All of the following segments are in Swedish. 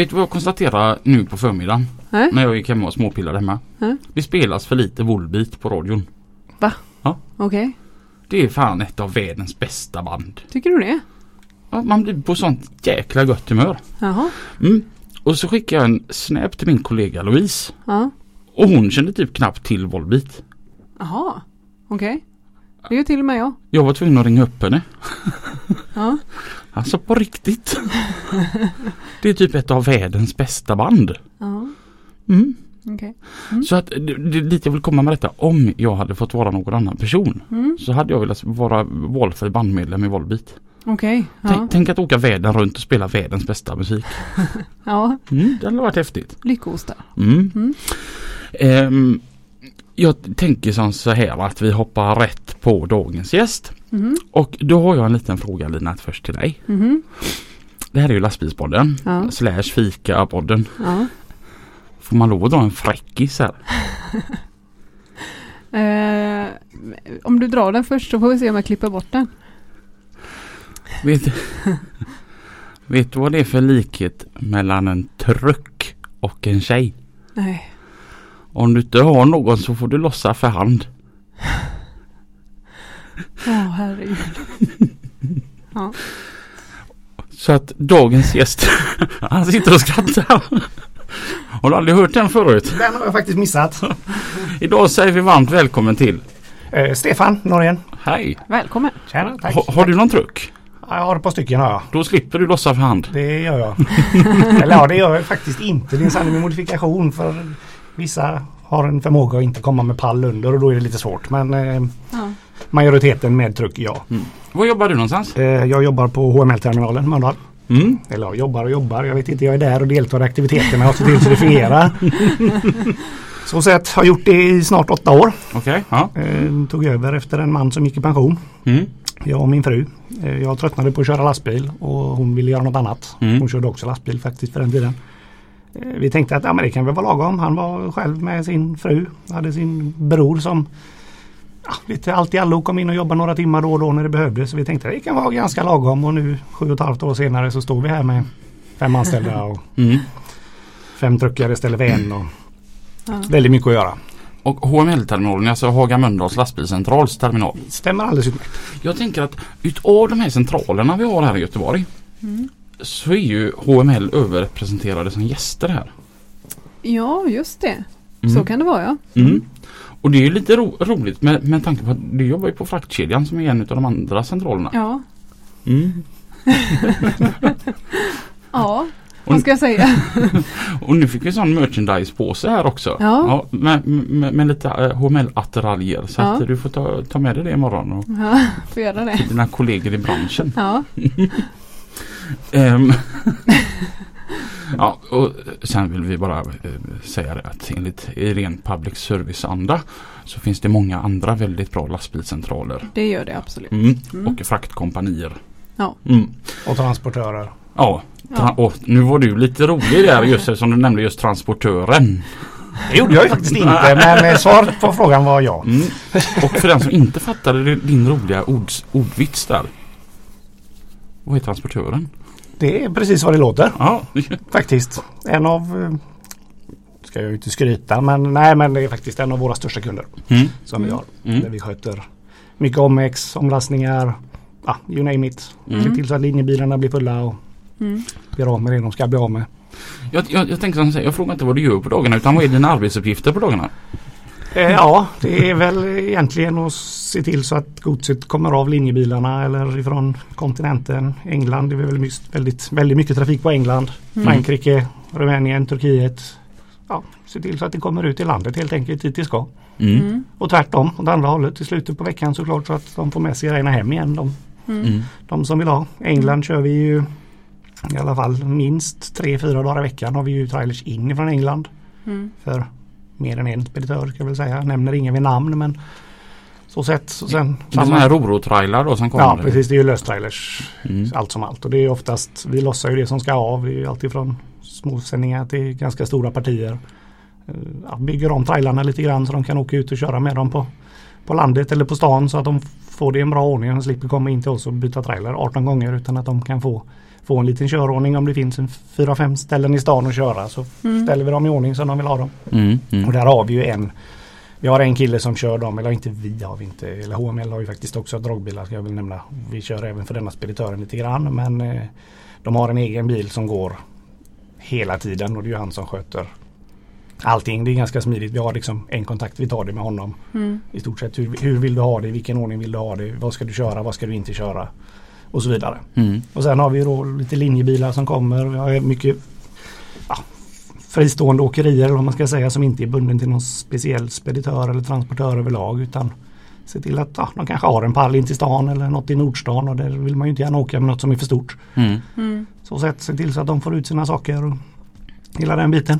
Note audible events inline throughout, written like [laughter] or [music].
Vet du vad jag konstaterade nu på förmiddagen? Nej. När jag gick hemma och småpillade hemma. Nej. Det spelas för lite Volbeat på radion. Okej, Det är fan ett av världens bästa band. tycker du det? Ja, man blir på sånt jäkla gott humör. Jaha, Mm. Och så skickade jag en snap till min kollega Louise. ja. Och hon kände typ knappt till Volbeat. Jaha, okej. Det gör till och med jag. Jag var tvungen att ringa upp henne. Ja, [laughs] Alltså på riktigt. det är typ ett av världens bästa band. ja, Mm. okej. Så att det, dit jag vill komma med detta. Om jag hade fått vara någon annan person Mm. så hade jag velat vara valfri bandmedlem i Volbeat. Okej, ja. Tänk, att åka världen runt och spela världens bästa musik. [laughs] ja. Mm, det hade varit häftigt. Lyckostar. Mm. Mm. Ehm, jag tänker som så här att vi hoppar rätt på dagens gäst. Mhm, Och då har jag en liten fråga Lina först till dig. mhm, Det här är ju lastbilspodden. Ja. Slash fika-podden. ja. Får man lov att dra en fräckis här? [laughs] Eh, om du drar den först så får vi se om jag klipper bort den. Vet, [laughs] vet du vad det är för likhet mellan en truck och en tjej? Nej. Om du inte har någon så får du lossa för hand. Åh herregud. [laughs] Ja. Så att dagens gäst, [laughs] han sitter och skrattar. Har du aldrig hört den förut? Den har jag faktiskt missat. [laughs] Idag säger vi varmt välkommen till. Eh, Stefan Norén. Hej! Välkommen. Tjena, tack. Ha, har du någon truck? Ja, Jag har ett par stycken har jag. Då slipper du lossa för hand. Det gör jag. Eller ja, det gör jag faktiskt inte. Det är en sanning med modifikation för vissa har en förmåga att inte komma med pall under och då är det lite svårt. Men eh, Ja. majoriteten med truck ja. Var jobbar du någonstans? Eh, jag jobbar på HML-terminalen Mölndal. Mm. Eller ja, jobbar och jobbar. Jag vet inte, jag är där och deltar i aktiviteterna och ser till så det fungerar. [laughs] Så sett har gjort det i snart åtta år. Okej, ja. Eh, tog över efter en man som gick i pension. Mm. Jag och min fru. Eh, Jag tröttnade på att köra lastbil och hon ville göra något annat. Mm. Hon körde också lastbil faktiskt för den tiden. Eh, Vi tänkte att ja, men det kan väl vara lagom. Han var själv med sin fru. Hade sin bror som ja, lite allt i allo kom in och jobbade några timmar då och då när det behövdes. Så vi tänkte att det kan vara ganska lagom och nu sju och ett halvt år senare så står vi här med fem anställda och Mm. fem truckar istället för en. Och Ja. väldigt mycket att göra. Och HML-terminalen, alltså Haga Mölndals lastbilscentrals terminal. Stämmer alldeles utmärkt. Jag tänker att utav de här centralerna vi har här i Göteborg Mm. Så är ju HML överrepresenterade som gäster här. Ja, just det. Mm. Så kan det vara ja. Mm. Och det är ju lite ro roligt med, med tanke på att du jobbar ju på fraktkedjan som är en av de andra centralerna. Ja, Mm. [laughs] ja. Och- vad ska jag säga? [laughs] Och nu fick vi sån merchandise-påse här också. Ja. med, med, med lite HML-attiraljer. Så Ja. att du får ta, ta med dig det imorgon och Ja, [laughs] får göra det. dina kollegor i branschen. Ja, Ehm, [laughs] ja, och sen vill vi bara eh, säga det att enligt i ren public service-anda så finns det många andra väldigt bra lastbilscentraler. det gör det absolut. Mm. Mm. Och fraktkompanier. Ja. Mm. Och transportörer. Ja, tra- Ja. och nu var du lite rolig där just som du nämnde just transportören. Det gjorde jag ju faktiskt inte [laughs] men eh, svar på frågan var ja. Mm. Och för den som inte fattade din roliga ords, ordvits där. Vad är transportören? Det är precis vad det låter Ja, [laughs] faktiskt. En av, eh, ska jag ju inte skryta men nej men det är faktiskt en av våra största kunder mm. som vi har. Mm. Där vi sköter mycket omex, omlastningar, ja, you name it. Mm. Se till så att linjebilarna blir fulla och Mm. blir av med det de ska bli av med. jag, jag, jag tänkte som jag frågar inte vad du gör på dagarna utan vad är dina arbetsuppgifter på dagarna? Eh, ja, det är väl egentligen att se till så att godset kommer av linjebilarna eller ifrån kontinenten. England, det är väl mycket, väldigt, väldigt mycket trafik på England. Mm. Frankrike, Rumänien, Turkiet. Ja, se till så att det kommer ut i landet helt enkelt dit det ska. Mm. Mm. Och tvärtom åt andra hållet i slutet på veckan såklart så att de får med sig grejerna hem igen. De, Mm. Mm. de som vill ha. England kör vi ju i alla fall minst tre fyra dagar i veckan har vi ju trailers in från England. Mm. För mer än en speditör ska jag väl säga. Jag nämner ingen vid namn men så sett. Så sen, Det är sådana här Roro-trailar då som kommer? Ja precis det är ju löstrailers Mm. allt som allt. Och det är oftast, vi lossar ju det som ska av. Det är ju alltifrån småsändningar till ganska stora partier. Eh, Ja, bygger om trailarna lite grann så de kan åka ut och köra med dem på, på landet eller på stan så att de får det i en bra ordning och slipper komma in till oss och byta trailer 18 gånger utan att de kan få, få en liten körordning om det finns en 4-5 ställen i stan att köra så Mm. ställer vi dem i ordning som de vill ha dem. Mm. Och Mm. där har vi ju en Vi har en kille som kör dem, eller inte vi har vi inte, eller HML har ju faktiskt också dragbilar ska jag väl nämna. Vi kör även för denna speditören lite grann men eh, de har en egen bil som går hela tiden och det är ju han som sköter allting. Det är ganska smidigt. Vi har liksom en kontakt, vi tar det med honom. Mm. I stort sett hur, hur vill du ha det, i vilken ordning vill du ha det, vad ska du köra, vad ska du inte köra och så vidare. Mm. Och sen har vi då lite linjebilar som kommer. Vi har mycket ja, fristående åkerier eller vad man ska säga som inte är bunden till någon speciell speditör eller transportör överlag utan se till att ja, de kanske har en pall in till stan eller något i Nordstan och där vill man ju inte gärna åka med något som är för stort. Mm. Mm. Så sätt se till så att de får ut sina saker och hela den biten.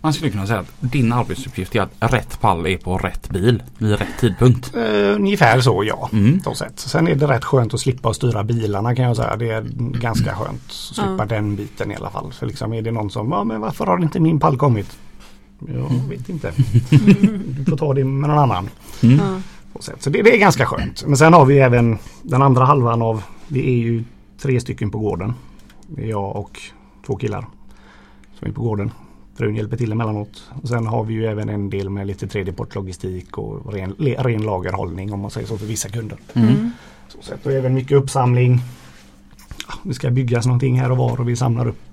Man skulle kunna säga att din arbetsuppgift är att rätt pall är på rätt bil vid rätt tidpunkt. Uh, ungefär så ja. Mm. Så sätt. Sen är det rätt skönt att slippa styra bilarna kan jag säga. Det är ganska skönt att slippa Ja. den biten i alla fall. För liksom är det någon som, ja men varför har inte min pall kommit? Jag vet inte. [laughs] Du får ta det med någon annan. Mm. Så, sätt. så det, det är ganska skönt. Men sen har vi även den andra halvan av, vi är ju tre stycken på gården. Jag och två killar som är på gården. Frun hjälper till emellanåt. Och sen har vi ju även en del med lite tredjepartslogistik och ren, ren lagerhållning om man säger så för vissa kunder. Mm. Mm. Så sätt. Och även mycket uppsamling. Det ska byggas någonting här och var och vi samlar upp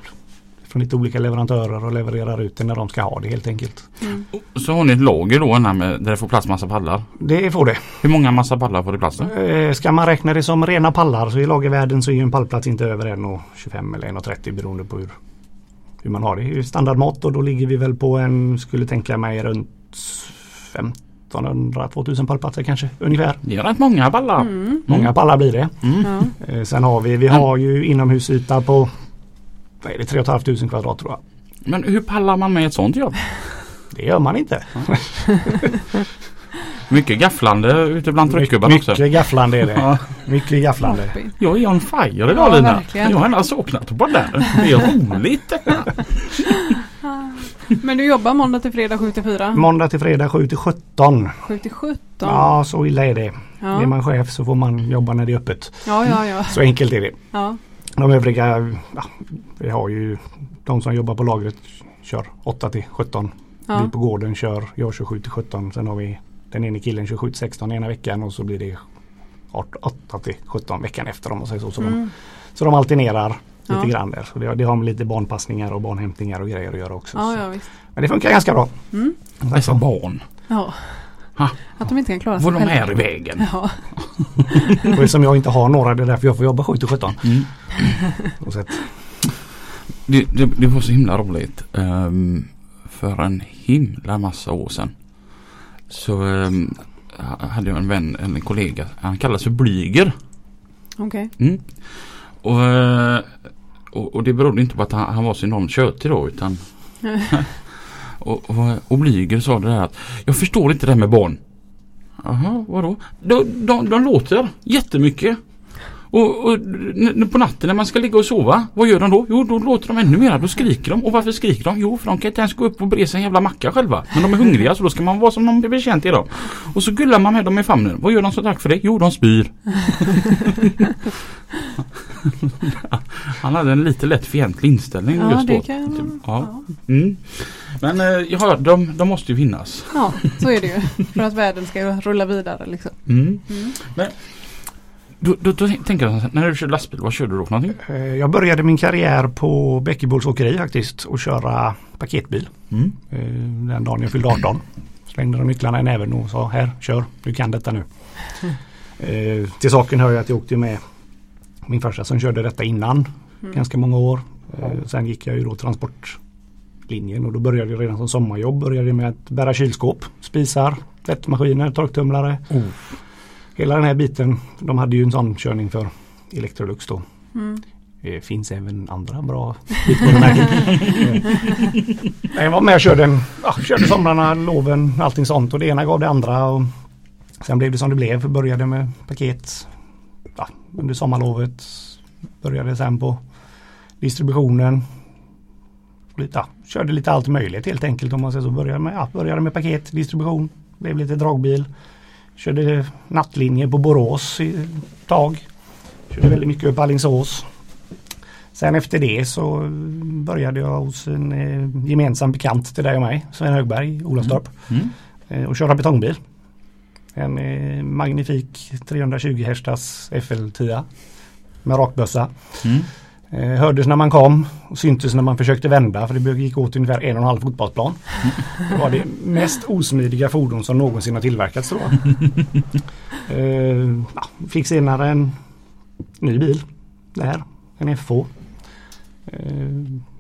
från lite olika leverantörer och levererar ut det när de ska ha det helt enkelt. Mm. Så har ni ett lager då med, där det får plats massa pallar. Det får det. Hur många massa pallar får det plats då? Eh, Ska man räkna det som rena pallar så i lagervärlden så är ju en pallplats inte över 1,25 eller 1,30 beroende på hur, hur man har det. Är standardmått och då ligger vi väl på en, skulle tänka mig runt 1500-2000 pallplatser kanske ungefär. Det är rätt många pallar. Mm. Många pallar blir det. Mm. Ja. Eh, Sen har vi, vi har ju inomhusyta på vad är det, 3 500 kvadrat tror jag. Men hur pallar man med ett sånt jobb? Det gör man inte. [laughs] Mycket gafflande ute bland tryckgubbar också. Mycket gafflande är det. Ja. Mycket gafflande. Jag är on fire idag Ja, Lina. verkligen. Jag har gärna saknat på den. Det är roligt. Men du jobbar måndag till fredag 7 till 4? Måndag till fredag 7 till 17. 7 till 17? Ja så illa är det. ja. Är man chef så får man jobba när det är öppet. ja, ja, ja. Så enkelt är det. ja. De övriga, ja, vi har ju de som jobbar på lagret kör 8 till 17. Vi ja. på gården kör, jag 27 till 17. Sen har vi den ene killen 27 till 16 ena veckan och så blir det 8 till 17 veckan efter om man säger så. Så, de, Mm. så de alternerar lite Ja. grann där. Så det, det har med lite barnpassningar och barnhämtningar och grejer att göra också. ja, ja visst. Men det funkar ganska bra. Mm. Dessa barn. Ja. Ha. Att de inte kan klara sig Vad de är i vägen. Ja. [laughs] Och eftersom jag inte har några det är därför jag får jobba 7 till 17. Mm. Det, det, det var så himla roligt. Ehm, för en himla massa år sedan. Så ehm, hade jag en vän, en kollega. Han kallas för Blyger. Okej. Mm. Och, eh, och, och det berodde inte på att han, han var så enormt tjötig då utan [laughs] [laughs] och, och, och Blyger sa det där att Jag förstår inte det här med barn. Jaha, vadå? De, de, de låter jättemycket. Och, och på natten när man ska ligga och sova, vad gör de då? Jo, då låter de ännu mer. Då skriker de. Och varför skriker de? Jo, för de kan inte ens gå upp och bre sig en jävla macka själva. Men de är hungriga så då ska man vara som de blir betjänt i dem. Och så gullar man med dem i famnen. Vad gör de så tack för det? Jo, de spyr. [laughs] Han hade en lite lätt fientlig inställning Ja, just då. det kan ja. Mm. Men eh, ja, de, de måste ju finnas. ja, så är det ju. För att världen ska rulla vidare liksom. Mm. Mm. Då, då, då tänker jag när du kör lastbil, vad kör du då för någonting? eh, jag började min karriär på Bäckeborgs åkeri faktiskt och köra paketbil. Mm. Eh, Den dagen jag fyllde 18. Slängde de nycklarna i näven och sa här, kör, du kan detta nu. Eh, till saken hör jag att jag åkte med min farsa som körde detta innan Mm. ganska många år. Sen gick jag ju då transportlinjen och då började jag redan som sommarjobb. Började med att bära kylskåp, spisar, tvättmaskiner, torktumlare. Oh. Hela den här biten. De hade ju en sån körning för Electrolux då. Mm. Det finns även andra bra bitvarumärken. Eh, [laughs] Jag var med och körde, ja, körde somrarna, loven, allting sånt och det ena gav det andra. Och sen blev det som det blev. Började med paket ja, under sommarlovet. Började sen på distributionen. Lite, ja, körde lite allt möjligt helt enkelt om man säger så. Började med, ja, började med paket, distribution. Blev lite dragbil. Körde nattlinje på Borås i ett tag. Körde väldigt mycket upp Alingsås. Sen efter det så började jag hos en eh, gemensam bekant till dig och mig, Sven Högberg Olofstorp. Mm. Eh, och köra betongbil. En eh, magnifik 320 hästars FL10 med rakbössa. Mm. Eh, hördes när man kom och syntes när man försökte vända för det gick åt ungefär en och en halv fotbollsplan. Det var det mest osmidiga fordon som någonsin har tillverkats jag. [laughs] Eh, ja, fick senare en ny bil där, en FH. Eh,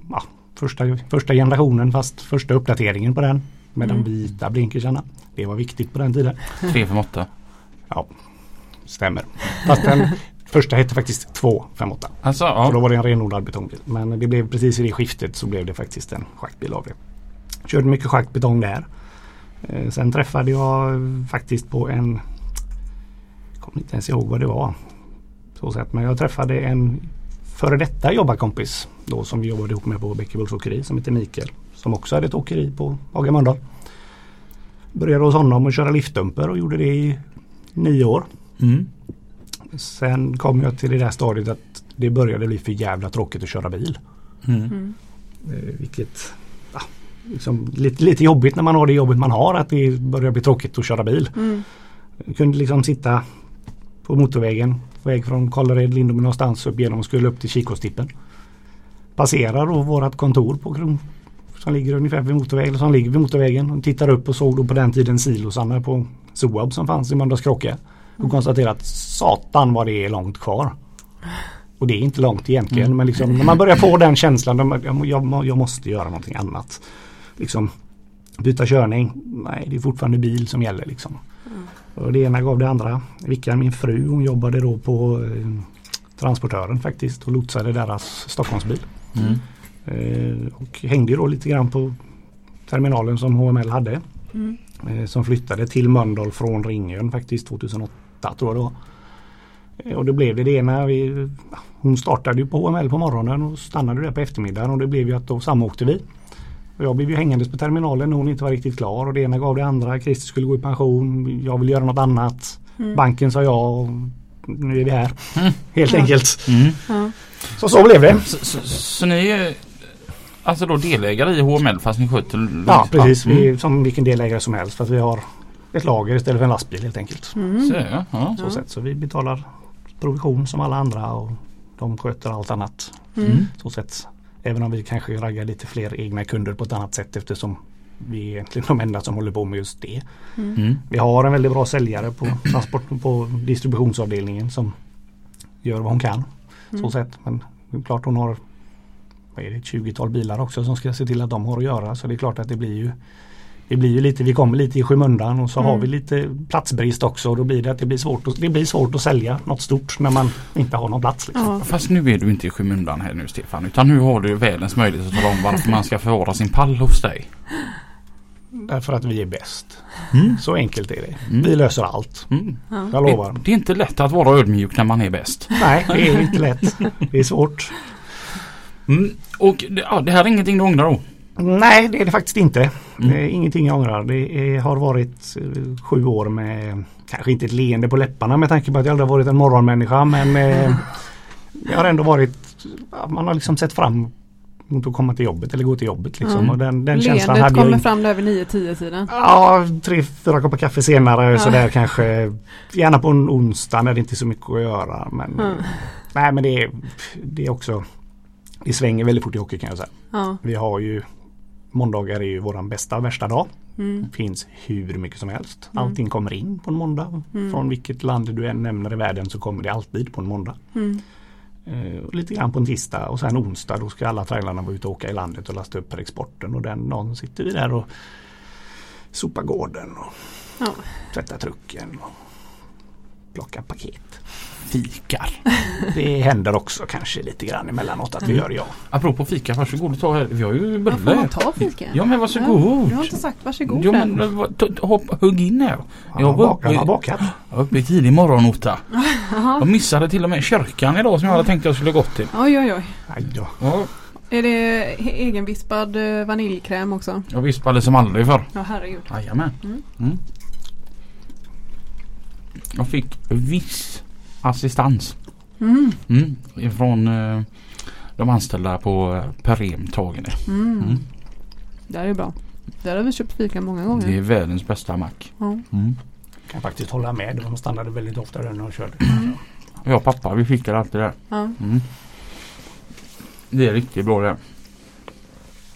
ja, första, första generationen fast första uppdateringen på den med Mm. de vita blinkersarna. Det var viktigt på den tiden. 358. Ja, stämmer. Fast den första hette faktiskt 258. Alltså, För då ja. var det en renodlad betongbil. Men det blev precis i det skiftet så blev det faktiskt en schaktbil av det. Körde mycket schaktbetong där. Eh, Sen träffade jag faktiskt på en jag kommer inte ens ihåg vad det var. Så sätt. Men jag träffade en före detta jobbarkompis då som vi jobbade ihop med på Bäckebulls åkeri som heter Mikael. Som också hade ett åkeri på Haga Mölndal. Började hos honom och köra liftdumper och gjorde det i nio år. Mm. Sen kom jag till det där stadiet att det började bli för jävla tråkigt att köra bil. Mm. Mm. Eh, vilket ja, liksom, lite, lite jobbigt när man har det jobbet man har att det börjar bli tråkigt att köra bil. Mm. Jag kunde liksom sitta på motorvägen på väg från Kållered, Lindome någonstans upp genom och skulle upp till Kikåstippen. Passerar då vårat kontor på Kron som ligger ungefär vid motorvägen, som ligger vid motorvägen och tittar upp och såg då på den tiden silosarna på Soab som fanns i Mölndalskrocke. Och konstaterar att satan vad det är långt kvar. Och det är inte långt egentligen Mm. men liksom, när man börjar få den känslan jag, jag, jag måste göra någonting annat. Liksom byta körning, nej det är fortfarande bil som gäller liksom. Och det ena gav det andra. Vickan, min fru, hon jobbade då på eh, transportören faktiskt och lotsade deras Stockholmsbil. Mm. Eh, och hängde då lite grann på terminalen som HML hade. Mm. Eh, som flyttade till Mölndal från Ringön faktiskt 2008 tror jag var. Eh, och då blev det det ena. Vi, hon startade ju på HML på morgonen och stannade där på eftermiddagen och det blev ju att då samåkte vi. Och jag blev ju hängandes på terminalen när hon inte var riktigt klar och det ena gav det andra. Christer skulle gå i pension. Jag vill göra något annat. Mm. Banken sa ja nu är vi här. Mm. Helt Ja. enkelt. Mm. Ja. Så så blev det. Så, så, så ni är alltså då delägare i HML fast ni sköter Ja precis. Mm. Vi är som vilken delägare som helst. För att vi har ett lager istället för en lastbil helt enkelt. Mm. Så, ja, ja. Så, sätt. så vi betalar provision som alla andra och de sköter allt annat. Mm. Så sätt. Även om vi kanske raggar lite fler egna kunder på ett annat sätt eftersom vi är egentligen de enda som håller på med just det. Mm. Vi har en väldigt bra säljare på transport på distributionsavdelningen som gör vad hon kan. Så Mm. sätt. Men det är klart hon har vad är det, ett 20-tal bilar också som ska se till att de har att göra. Så det är klart att det blir ju det blir ju lite, vi kommer lite i skymundan och så har Mm. vi lite platsbrist också. Och då blir det att det blir svårt att, det blir svårt att sälja något stort när man inte har någon plats. Liksom. Ja. Fast nu är du inte i skymundan här nu Stefan utan nu har du världens möjlighet att tala om varför man ska förvara sin pall hos dig. Därför att vi är bäst. Mm. Så enkelt är det. Mm. Vi löser allt. Mm. Ja. Jag lovar. Det, det är inte lätt att vara ödmjuk när man är bäst. Nej, det är inte lätt. Det är svårt. Mm. Och det, ja, det här är ingenting du ångrar då? Nej, det är det faktiskt inte. Mm. Det är ingenting jag ångrar. Det är, har varit eh, sju år med kanske inte ett leende på läpparna med tanke på att jag aldrig har varit en morgonmänniska. Men eh, [laughs] det har ändå varit, man har liksom sett fram mot att komma till jobbet eller gå till jobbet. Liksom. Mm. Och den, den känslan Leendet hade jag kommer inte. fram där vid 9-10 tiden. Ja, tre, fyra koppar kaffe senare Ja. sådär kanske. Gärna på en onsdag när det inte är så mycket att göra. Men, Mm. Nej men det är, det är också Det svänger väldigt fort i hockey kan jag säga. Ja. Vi har ju Måndagar är ju våran bästa värsta dag. Mm. Finns hur mycket som helst. Mm. Allting kommer in på en måndag. Mm. Från vilket land du än nämner i världen så kommer det alltid på en måndag. Mm. Eh, och lite grann på en tisdag och sen onsdag då ska alla trailarna vara ute och åka i landet och lasta upp för exporten. Och den dagen sitter vi där och sopa gården och Ja. tvätta trucken och plocka paket. Fikar. Det händer också kanske lite grann emellanåt att vi gör ja. Apropå fika, varsågod och ta här. Vi har ju Ja, får bulle. man ta fika? Ja men varsågod. Du har inte sagt varsågod Jo men vad- ta- ta- hopp, hugg in här. Han Jag har, var han har uppe, bakat. jag var uppe i tidig morgon Otta. Jaha. Jag missade till och med kyrkan idag som jag hade tänkt jag skulle gått till. Oj oj oj. Aj då. Ja, Är det egenvispad eh, vaniljkräm också? jag vispade som aldrig förr. Ja herregud. Jajamän. Mm. Mm. Jag fick viss assistans. Mm. Mm. Från eh, de anställda på eh, Perem Tagene. Mm. Mm. Det här är bra. Där har vi köpt fika många gånger. Det är världens bästa mack. Ja. Mm. Kan faktiskt hålla med. De stannade väldigt ofta där när de körde. Jag och pappa vi fick det alltid där. Ja. Mm. Det är riktigt bra det.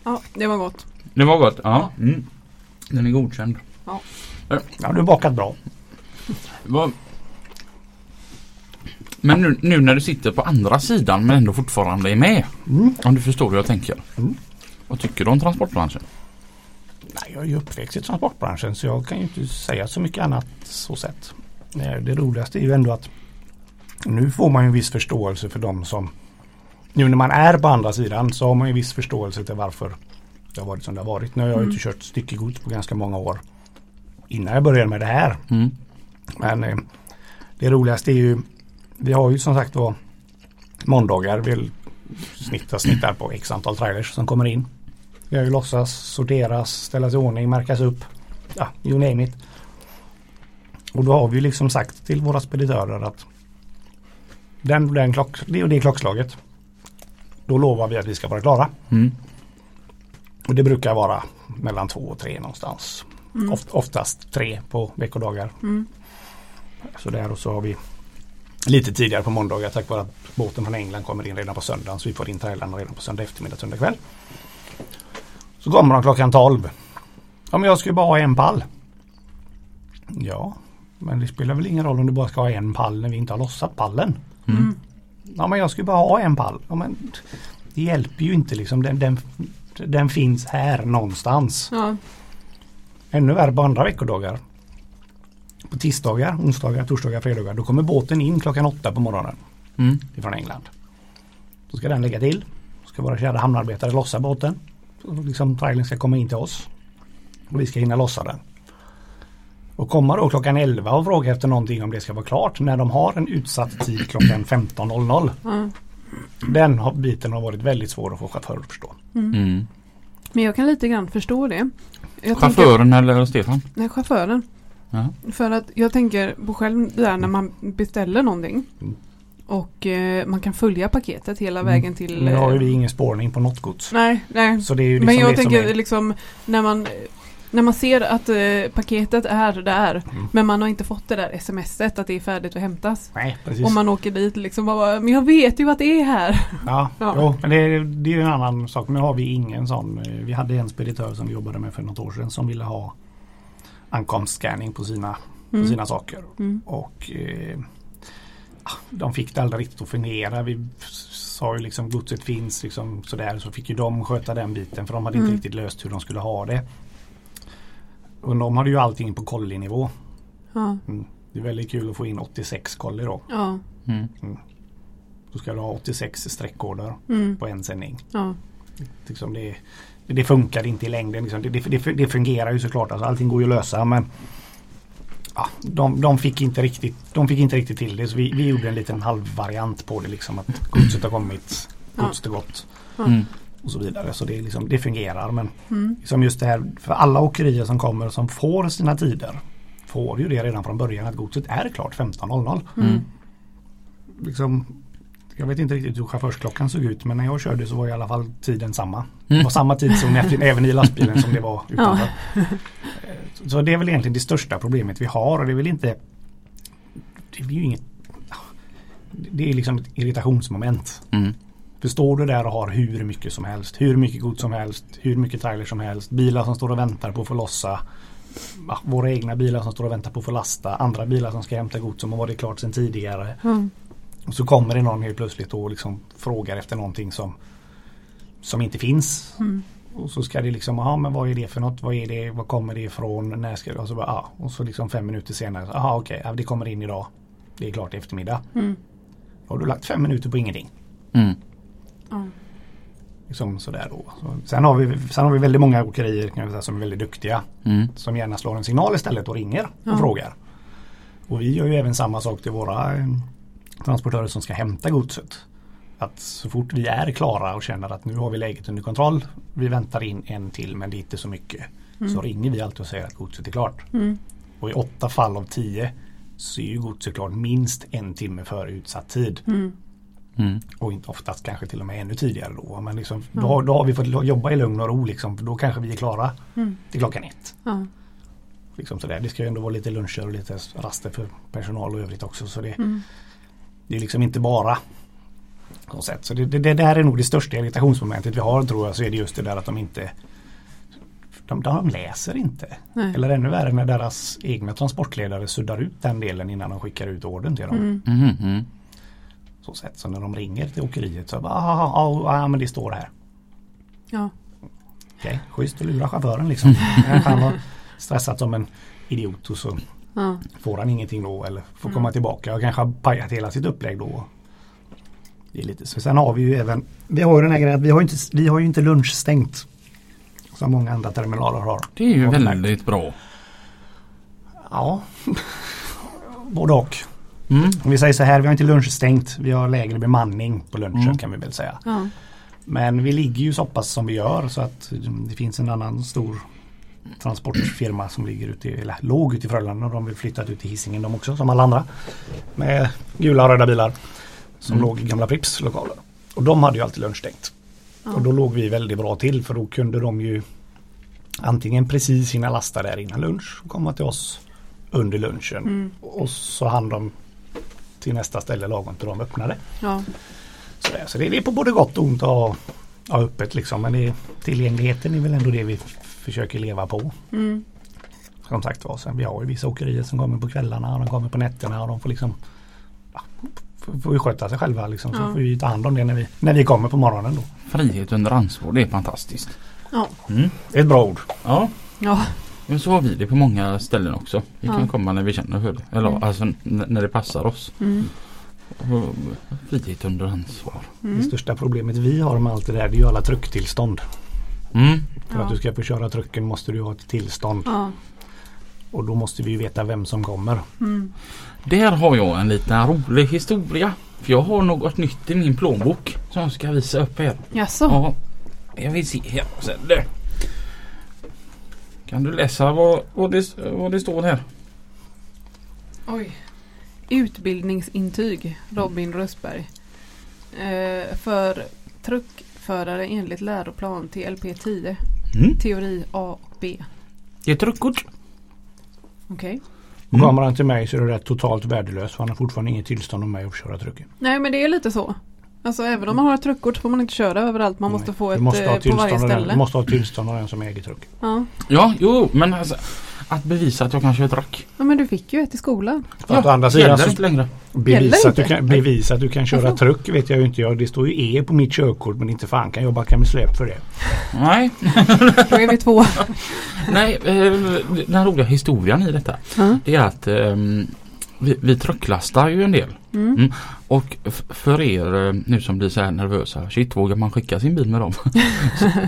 ja, det var gott. Det var gott. Ja. Mm. Den är godkänd. Ja, du har bakat bra. Vad- Men nu, nu när du sitter på andra sidan men ändå fortfarande är med. Mm. Om du förstår hur jag tänker. Mm. Vad tycker du om transportbranschen? Nej, jag är ju uppväxt i transportbranschen så jag kan ju inte säga så mycket annat så sett. Eh, Det roligaste är ju ändå att nu får man ju en viss förståelse för de som nu när man är på andra sidan så har man ju viss förståelse till varför det har varit som det har varit. Nu har jag Mm. inte kört styckegods på ganska många år innan jag började med det här. Mm. Men eh, det roligaste är ju vi har ju som sagt var måndagar vi snittar, snittar på x antal trailers som kommer in. Det ska ju lossas, sorteras, ställas i ordning, märkas upp. Ja, you name it. Och då har vi liksom sagt till våra speditörer att den, den klock, det och det klockslaget. Då lovar vi att vi ska vara klara. Mm. Och det brukar vara mellan två och tre någonstans. Mm. Oft, oftast tre på veckodagar. Mm. Så där och så har vi lite tidigare på måndagar tack vare att båten från England kommer in redan på söndagen. Så vi får in trailrarna redan på söndag eftermiddag, söndag kväll. Så kommer de klockan 12. Ja men jag ska ju bara ha en pall. Ja, men det spelar väl ingen roll om du bara ska ha en pall när vi inte har lossat pallen. Mm. Ja men jag ska ju bara ha en pall. Ja, men det hjälper ju inte liksom. Den, den, den finns här någonstans. Ja. Ännu värre på andra veckodagar. På tisdagar, onsdagar, torsdagar, fredagar. Då kommer båten in klockan åtta på morgonen Mm. ifrån England. Då ska den lägga till. Då ska våra kära hamnarbetare lossa båten. Så liksom trailern ska komma in till oss. Och vi ska hinna lossa den. Och komma då klockan 11 och fråga efter någonting om det ska vara klart när de har en utsatt tid klockan 15.00. ja. Den biten har varit väldigt svår att få chaufförer att förstå. Mm. Men jag kan lite grann förstå det. Jag tänker- Chauffören eller Stefan? Nej, chauffören. Ja. För att jag tänker på själv där när man beställer någonting. Mm. Och eh, man kan följa paketet hela Mm. vägen till... Nu har ju eh, vi ingen spårning på något gods. Nej, nej. Så det är ju liksom Men jag det som tänker är, liksom när man när man ser att eh, paketet är där Mm. men man har inte fått det där smset att det är färdigt att hämtas. Nej, precis. Om man åker dit liksom bara, men jag vet ju att det är här. Ja, [laughs] Ja. Jo, men det, är- det är ju en annan sak. Nu har vi ingen sån. eh, Vi hade en speditör som vi jobbade med för något år sedan som ville ha ankomstscanning på sina, på Mm. sina saker. Mm. Och eh, ah, de fick det aldrig riktigt att fungera. Vi sa ju liksom godset finns liksom sådär. Så fick ju de sköta den biten för de hade Mm. inte riktigt löst hur de skulle ha det. Och de hade ju allting på kollinivå. Ja, Mm. Det är väldigt kul att få in 86 kolli då. ja, Mm. Då ska du ha 86 streckkoder mm, på en sändning. ja, Liksom det, det funkar inte i längden. Liksom. Det, det, det, fungerar ju såklart. Alltså, allting går ju att lösa men ja, de, de, fick inte riktigt, de fick inte riktigt till det. Så vi, vi gjorde en liten halvvariant på det. Liksom, att godset har kommit, godset är gott Mm. och så vidare. Så det, liksom, det fungerar. Men mm, liksom just det här för alla åkerier som kommer som får sina tider får ju det redan från början att godset är klart 15.00. mm, Liksom, jag vet inte riktigt hur chaufförsklockan såg ut men när jag körde så var i alla fall tiden samma. Mm. Det var samma tidszon efter- även i lastbilen som det var utanför. Eh, Så det är väl egentligen det största problemet vi har och det är väl inte Det är ju inget Det är liksom ett irritationsmoment. Mm. För står du där och har hur mycket som helst, hur mycket gods som helst, hur mycket trailer som helst, bilar som står och väntar på att få lossa, ja, våra egna bilar som står och väntar på att få lasta, andra bilar som ska hämta gods som har varit klart sedan tidigare. ja, Och så kommer det någon helt plötsligt och liksom frågar efter någonting som som inte finns. mm, Och så ska det liksom, ja men vad är det för något? Vad är det? Vad kommer det ifrån? När ska det? Och så bara, ja. Och så liksom fem minuter senare, jaha okej, ja, det kommer in idag. Det är klart i eftermiddag. Mm. Då har du lagt fem minuter på ingenting. Mm. Liksom sådär då. Så, sen, har vi, sen har vi väldigt många åkerier kan jag säga, som är väldigt duktiga. Mm. Som gärna slår en signal istället och ringer och Ja. frågar. Och vi gör ju även samma sak till våra eh, transportörer som ska hämta godset. Att så fort vi är klara och känner att nu har vi läget under kontroll. Vi väntar in en till men det är inte så mycket. Så ringer vi alltid och säger att godset är klart. Mm. Och i åtta fall av tio så är ju godset klart minst en timme före utsatt tid. Mm. Mm. Och inte oftast kanske till och med ännu tidigare då. Men liksom, då, har- då har vi fått jobba i lugn och ro liksom. För då kanske vi är klara Mm. till klockan ett. Ja. Liksom sådär. Det ska ju ändå vara lite luncher och lite raster för personal och övrigt också. Så det, Mm. Det är liksom inte bara på något sätt. Så det, det, det där är nog det största irritationsmomentet vi har tror jag. Så är det just det där att de inte de, de läser inte. Nej. Eller ännu värre när deras egna transportledare suddar ut den delen innan de skickar ut orden till dem. Mm. Mm. Mm. Så, sätt. så när de ringer till åkeriet så bara, ah, ah, ah, men det står här. Ja. Okej, schysst att lura chauffören liksom. [laughs] Han har stressat som en idiot och så Ja. får han ingenting då eller får komma tillbaka och kanske har pajat hela sitt upplägg då. Det är lite så. Sen har vi ju även, vi har ju den här grejen att vi har ju inte, vi har ju inte lunchstängt. Som många andra terminaler har. Det är ju Har väldigt bra. Ja, [laughs] både och. Mm. Om vi säger så här, vi har inte lunchstängt. Vi har lägre bemanning på lunchen Mm. kan vi väl säga. Ja. Men vi ligger ju så pass som vi gör så att det finns en annan stor transportfirma som ligger ute i, eller låg ute i Frölunda och de vill flyttat ut till Hisingen de också som alla andra. Med gula och röda bilar som Mm. låg i gamla Pripps lokaler. Och de hade ju alltid lunchstängt. Ja. Och då låg vi väldigt bra till för då kunde de ju antingen precis hinna lasta där innan lunch och komma till oss under lunchen. Mm. Och så hann de till nästa ställe lagom till de öppnade. Ja. Sådär. Så det är på både gott och ont att ha, ha öppet liksom. Men det tillgängligheten är väl ändå det vi försöker leva på. Mm. Som sagt var, sen vi har ju vissa åkerier som kommer på kvällarna och de kommer på nätterna och de får liksom ja, får ju sköta sig själva liksom. Så Ja. får vi ta hand om det när vi, när vi kommer på morgonen då. Frihet under ansvar, det är fantastiskt. Ja. Mm. Det är ett bra ord. Ja, Ja. men så har vi det på många ställen också. Vi kan Ja. komma när vi känner för det. Eller Mm. alltså när det passar oss. Mm. Frihet under ansvar. Det Mm. största problemet vi har med allt det där det är ju alla trucktillstånd. Mm. För Ja. att du ska få köra trucken måste du ha ett tillstånd. Ja. Och då måste vi ju veta vem som kommer. Mm. Där har jag en liten rolig historia. För jag har något nytt i min plånbok som jag ska visa upp här. Jaså? Ja, jag vill se här. Sen. Kan du läsa vad, vad, det, vad det står här? Oj. Utbildningsintyg Robin Röstberg. Eh, för truckförare enligt läroplan TLP 10. Mm. Teori A och B. Det är ett truckkort. Okej. Och Mm. kommer han till mig så är det rätt totalt värdelös. För han har fortfarande inget tillstånd om mig att köra trucken. Nej men det är lite så. Alltså även om man har ett truckkort så får man inte köra överallt. Man måste Nej. få Du ett måste ha eh, på varje den- ställe. Du måste ha tillstånd av den som äger truck. Ja. Ja, jo, men alltså att bevisa att jag kan köra truck. ja men du fick ju ett i skolan. Att å andra sidan så inte längre. bevisa att, du kan, bevisa att du kan köra truck vet jag ju inte. Jag, det står ju E på mitt körkort men inte fan kan jag backa med släp för det. Nej, Då är vi två. nej eh, den roliga historien i detta Ja. det är att ehm, vi, vi trucklastar ju en del. Mm. Mm. Och för er eh, nu som blir så här nervösa, shit vågar man skicka sin bil med dem? [laughs]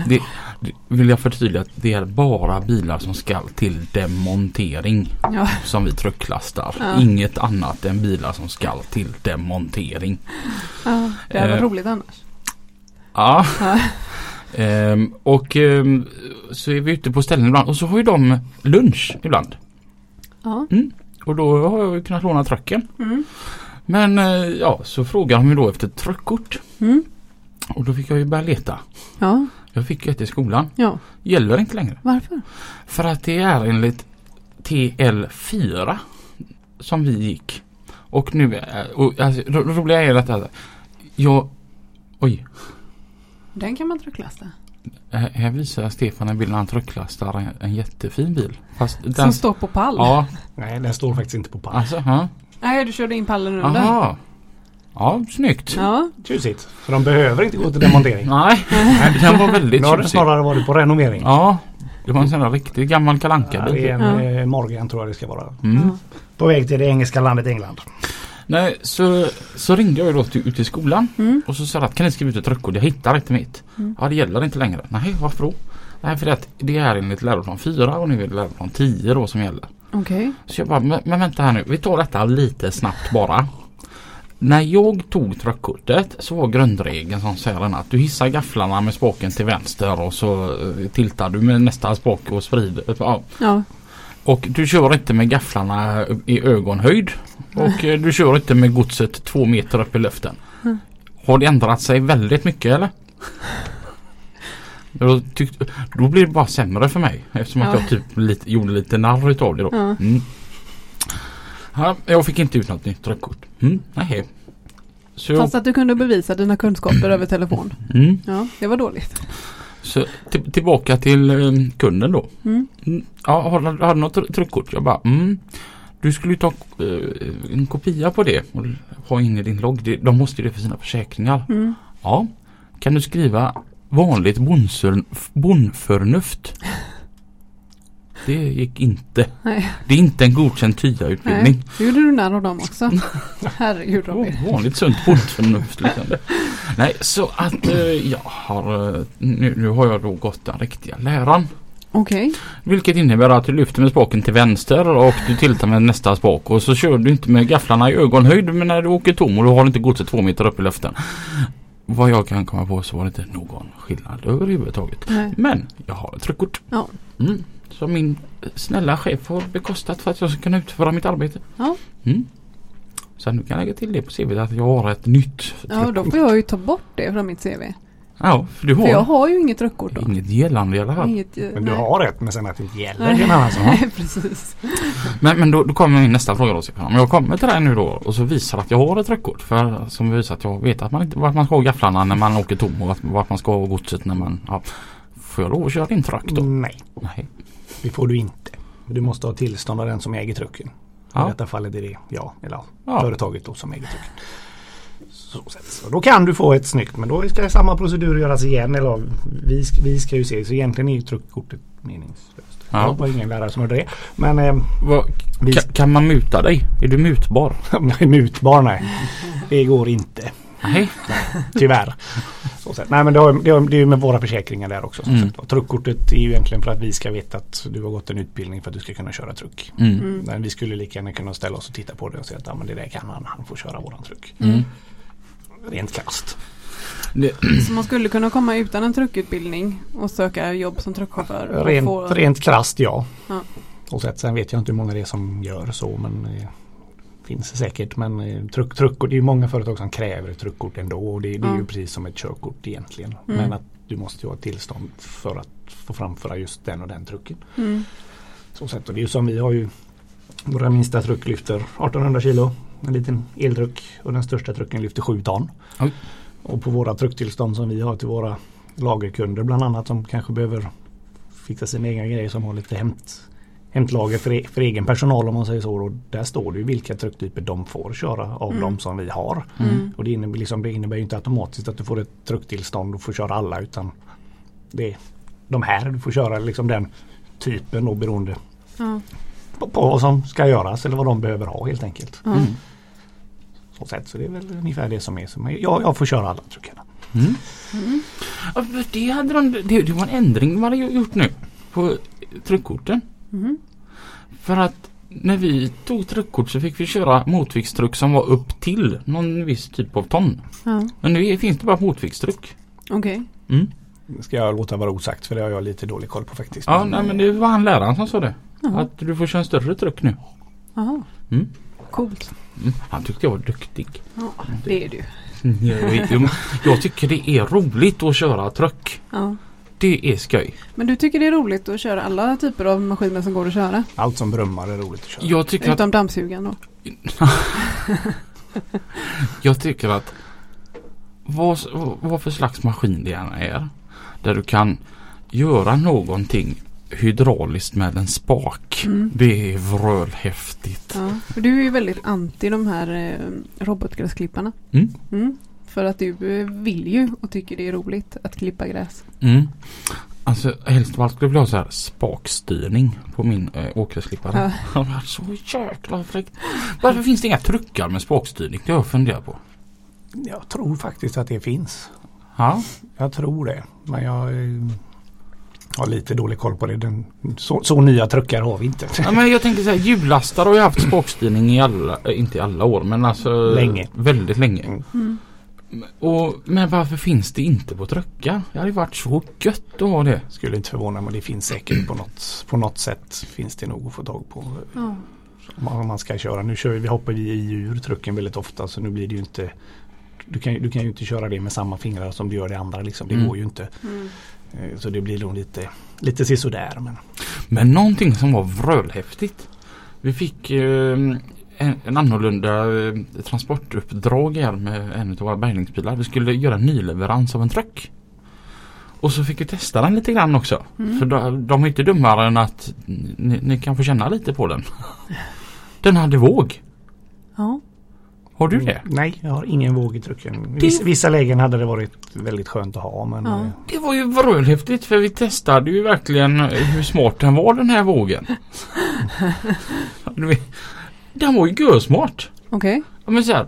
Det, det vill jag förtydliga att det är bara bilar som ska till demontering Ja. som vi trucklastar. Ja. Inget annat än bilar som ska till demontering. ja. Det hade varit Eh. roligt annars. Ja. [laughs] Ehm, och ehm, så är vi ute på ställen ibland och så har ju de lunch ibland. Ja. Och då har jag kunnat låna trucken. Mm. Men eh, ja, så frågar de ju då efter truckkort. Mm. Och då fick jag ju börja leta. Ja. Jag fick ett i skolan. Ja. Gäller inte längre. Varför? För att det är enligt TL4 som vi gick. Och nu, är- och, alltså, det roliga är detta. Jag, oj, Den kan man trucklasta. Här visar Stefan en bild när han trucklastar en, en jättefin bil. Fast den, Som står på pall. Ja, Nej den står faktiskt inte på pall. alltså, ja. Nej du körde in pallen under. Aha. Ja, snyggt. Ja, Tjusigt. Så de behöver inte gå till demontering. Nej, den var väldigt Nu har det tjusig. snarare varit på renovering. Ja, det var en sån där riktigt gammal kalanka Ja, det är en Ja. eh, Morgan tror jag det ska vara. mm. På väg till det engelska landet England. Nej, så, så ringde jag ju då till, ut till skolan Mm. och så sa jag att kan ni skriva ut ett truckkod? Jag hittar inte mitt. Mm. Ja, det gäller inte längre. Nej, varför då? Nej, för att det är enligt läroplan 4 och nu är det läroplan 10 då som gäller. okej. Så jag bara, men, men vänta här nu, vi tar detta lite snabbt bara. När jag tog truckkortet så var grundregeln som säger den att du hissar gafflarna med spaken till vänster och så eh, tiltar du med nästa spak och sprider. Ja. Ja, Och du kör inte med gafflarna i ögonhöjd. Och eh, du kör inte med godset två meter upp i luften. Har det ändrat sig väldigt mycket eller? Då, tyckte, då blir det bara sämre för mig eftersom att Ja. jag typ lite, gjorde lite narr utav det då. Ja. Mm. Ja, jag fick inte ut något nytt rökkort. Mm, nej. Så, fast att du kunde bevisa dina kunskaper över telefon. mm, Ja, det var dåligt. Så till, tillbaka till eh, kunden då. Mm. Mm, ja, har, har du något tr- truckkort? Jag bara, mm. Du skulle ju ta eh, en kopia på det och ha in i din logg. De måste ju det för sina försäkringar. Mm. Ja. Kan du skriva vanligt bondförnuft? Det gick inte. Nej, Det är inte en godkänd TYA-utbildning. Så gjorde du narr av dem också. [laughs] Herregud Robin. Oh, vanligt sunt bondförnuft. Liksom det. Nej, så att eh, jag har, eh, nu, nu har jag då gått den riktiga läran. Okej. Vilket innebär att du lyfter med spaken till vänster och du tiltar med nästa spak och så kör du inte med gafflarna i ögonhöjd men när du åker tom och du har inte godset två meter upp i luften. Vad jag kan komma på så var det inte någon skillnad överhuvudtaget. Nej. Men jag har ett truckkort. Ja. Mm. Som min snälla chef har bekostat för att jag ska kunna utföra mitt arbete. Ja. Mm. Så nu kan jag lägga till det på CV att jag har ett nytt Ja, då får jag ju ta bort det från mitt CV. Ja, för du har För jag har ju inget rökkort då. inget gällande i alla fall. Inget, Men du nej. har rätt men sen att det inte gäller det är en annan sak. Nej, [laughs] precis. Men, men då, då kommer min nästa fråga då. Om jag kommer till dig nu då och så visar att jag har ett rökkort. För som visar att jag vet att man inte, vart man ska ha gafflarna när man åker tom och vart, vart man ska ha godset när man... Ja. Får jag lov att köra din truck då? Nej, Nej. Det får du inte. Du måste ha tillstånd av den som äger trucken. I Ja. detta fallet är det jag, eller ja, företaget då som äger trucken. Så, så då kan du få ett snyggt men då ska samma procedur göras igen. Eller vi, vi ska ju se så egentligen är ju truckkortet meningslöst. Ja. Det var ingen lärare som hörde det. Men eh, Vad, vi kan, man muta dig? Är du mutbar? jag [laughs] mutbar nej. Det går inte. Nej. [laughs] Tyvärr. Så sätt. Nej men det, har, det, har, det är ju med våra försäkringar där också. Mm. Och truckkortet är ju egentligen för att vi ska veta att du har gått en utbildning för att du ska kunna köra truck. Mm. Mm. Men vi skulle lika gärna kunna ställa oss och titta på det och säga att ja, men det där kan han, han får köra våran truck. Mm. Rent krasst. Så man skulle kunna komma utan en truckutbildning och söka jobb som truckchaufför. och Rent, få- rent krasst ja. Ja. Så sätt. Sen vet jag inte hur många det är som gör så men eh, finns säkert. Men eh, truck, truckkort, det är ju många företag som kräver ett truckkort ändå. Och det, det är ju precis som ett körkort egentligen. Mm. Men att du måste ju ha tillstånd för att få framföra just den och den trucken. Mm. Så sätt. Och det är ju som vi har ju våra minsta truck lyfter 1800 kilo. En liten eltruck och den största trucken lyfter 7 ton. Oj. Och på våra trucktillstånd som vi har till våra lagerkunder bland annat som kanske behöver fixa sina egna grejer som har lite hämt, hämtlager för, e- för egen personal om man säger så. Och där står det ju vilka trucktyper de får köra av Mm. de som vi har. Mm. Och det innebär, liksom, det innebär ju inte automatiskt att du får ett trucktillstånd och får köra alla utan det är de här du får köra liksom den typen då beroende Ja. Mm. på, på vad som ska göras eller vad de behöver ha helt enkelt. Mm. Så, sätt. så det är väl ungefär det som är. Som jag, jag får köra alla truckarna. Mm. Mm. Det, hade de, det, det var en ändring de hade gjort nu på truckkorten. Mm. För att när vi tog truckkort så fick vi köra motviktstruck som var upp till någon viss typ av ton. Ja. Men nu finns det bara motviktstruck. Okej. Mm. Det ska jag låta vara osagt för det har jag lite dålig koll på faktiskt. Ja, nej, men det var han läraren som sa det. Jaha. Att du får köra en större truck nu. Jaha. Mm. Coolt. Mm. Han tyckte jag var duktig. Ja, det är du. Jag, jag, jag tycker det är roligt att köra truck. Ja. Det är skoj. Men du tycker det är roligt att köra alla typer av maskiner som går att köra? Allt som brummar är roligt att köra. Jag tycker att Utom dammsugaren då? [laughs] Jag tycker att vad, vad för slags maskin det än är där du kan göra någonting hydrauliskt med en spak. Mm. Det är vrölhäftigt. Ja. För du är ju väldigt anti de här eh, robotgräsklipparna. Mm. Mm. För att du eh, vill ju och tycker det är roligt att klippa gräs. Mm. Alltså helst av allt skulle jag vilja ha så här spakstyrning på min äh, åkgräsklippare. Ja. [laughs] Det var så jäkla fräckt. Varför finns det inga truckar med spakstyrning? Det har jag funderat på. Jag tror faktiskt att det finns. Ja. Jag tror det. Men jag eh, har lite dålig koll på det. Den, så, så nya truckar har vi inte. ja men jag tänker så här hjullastare har ju haft spakstyrning i alla, äh, inte i alla år men alltså Länge. väldigt länge. Mm. Och, men varför finns det inte på truckar? Det hade ju varit så gött att ha det. Skulle inte förvåna mig. Det finns säkert på något, på något sätt. Finns det nog att få tag på. Ja. Om man- ska köra. Nu kör vi, vi hoppar vi i ur trucken väldigt ofta så nu blir det ju inte du kan, du kan ju inte köra det med samma fingrar som du gör det andra. Liksom. Det Mm. går ju inte. Mm. Eh, Så det blir nog lite, lite sisådär. Men Men någonting som var vrölhäftigt. Vi fick eh, en, en annorlunda eh, transportuppdrag här med en av våra bärgningsbilar. Vi skulle göra en nyleverans av en truck. Och så fick vi testa den lite grann också. Mm. För de, de är inte dummare än att ni, ni kan få känna lite på den. Den hade våg. Ja. Har du det? Nej, jag har ingen våg i trucken. Vissa, vissa lägen hade det varit väldigt skönt att ha. Men Ja. eh, Det var ju vrölhäftigt för vi testade ju verkligen hur smart den var den här vågen. [laughs] Den var ju görsmart. Okej. Ja, men så här,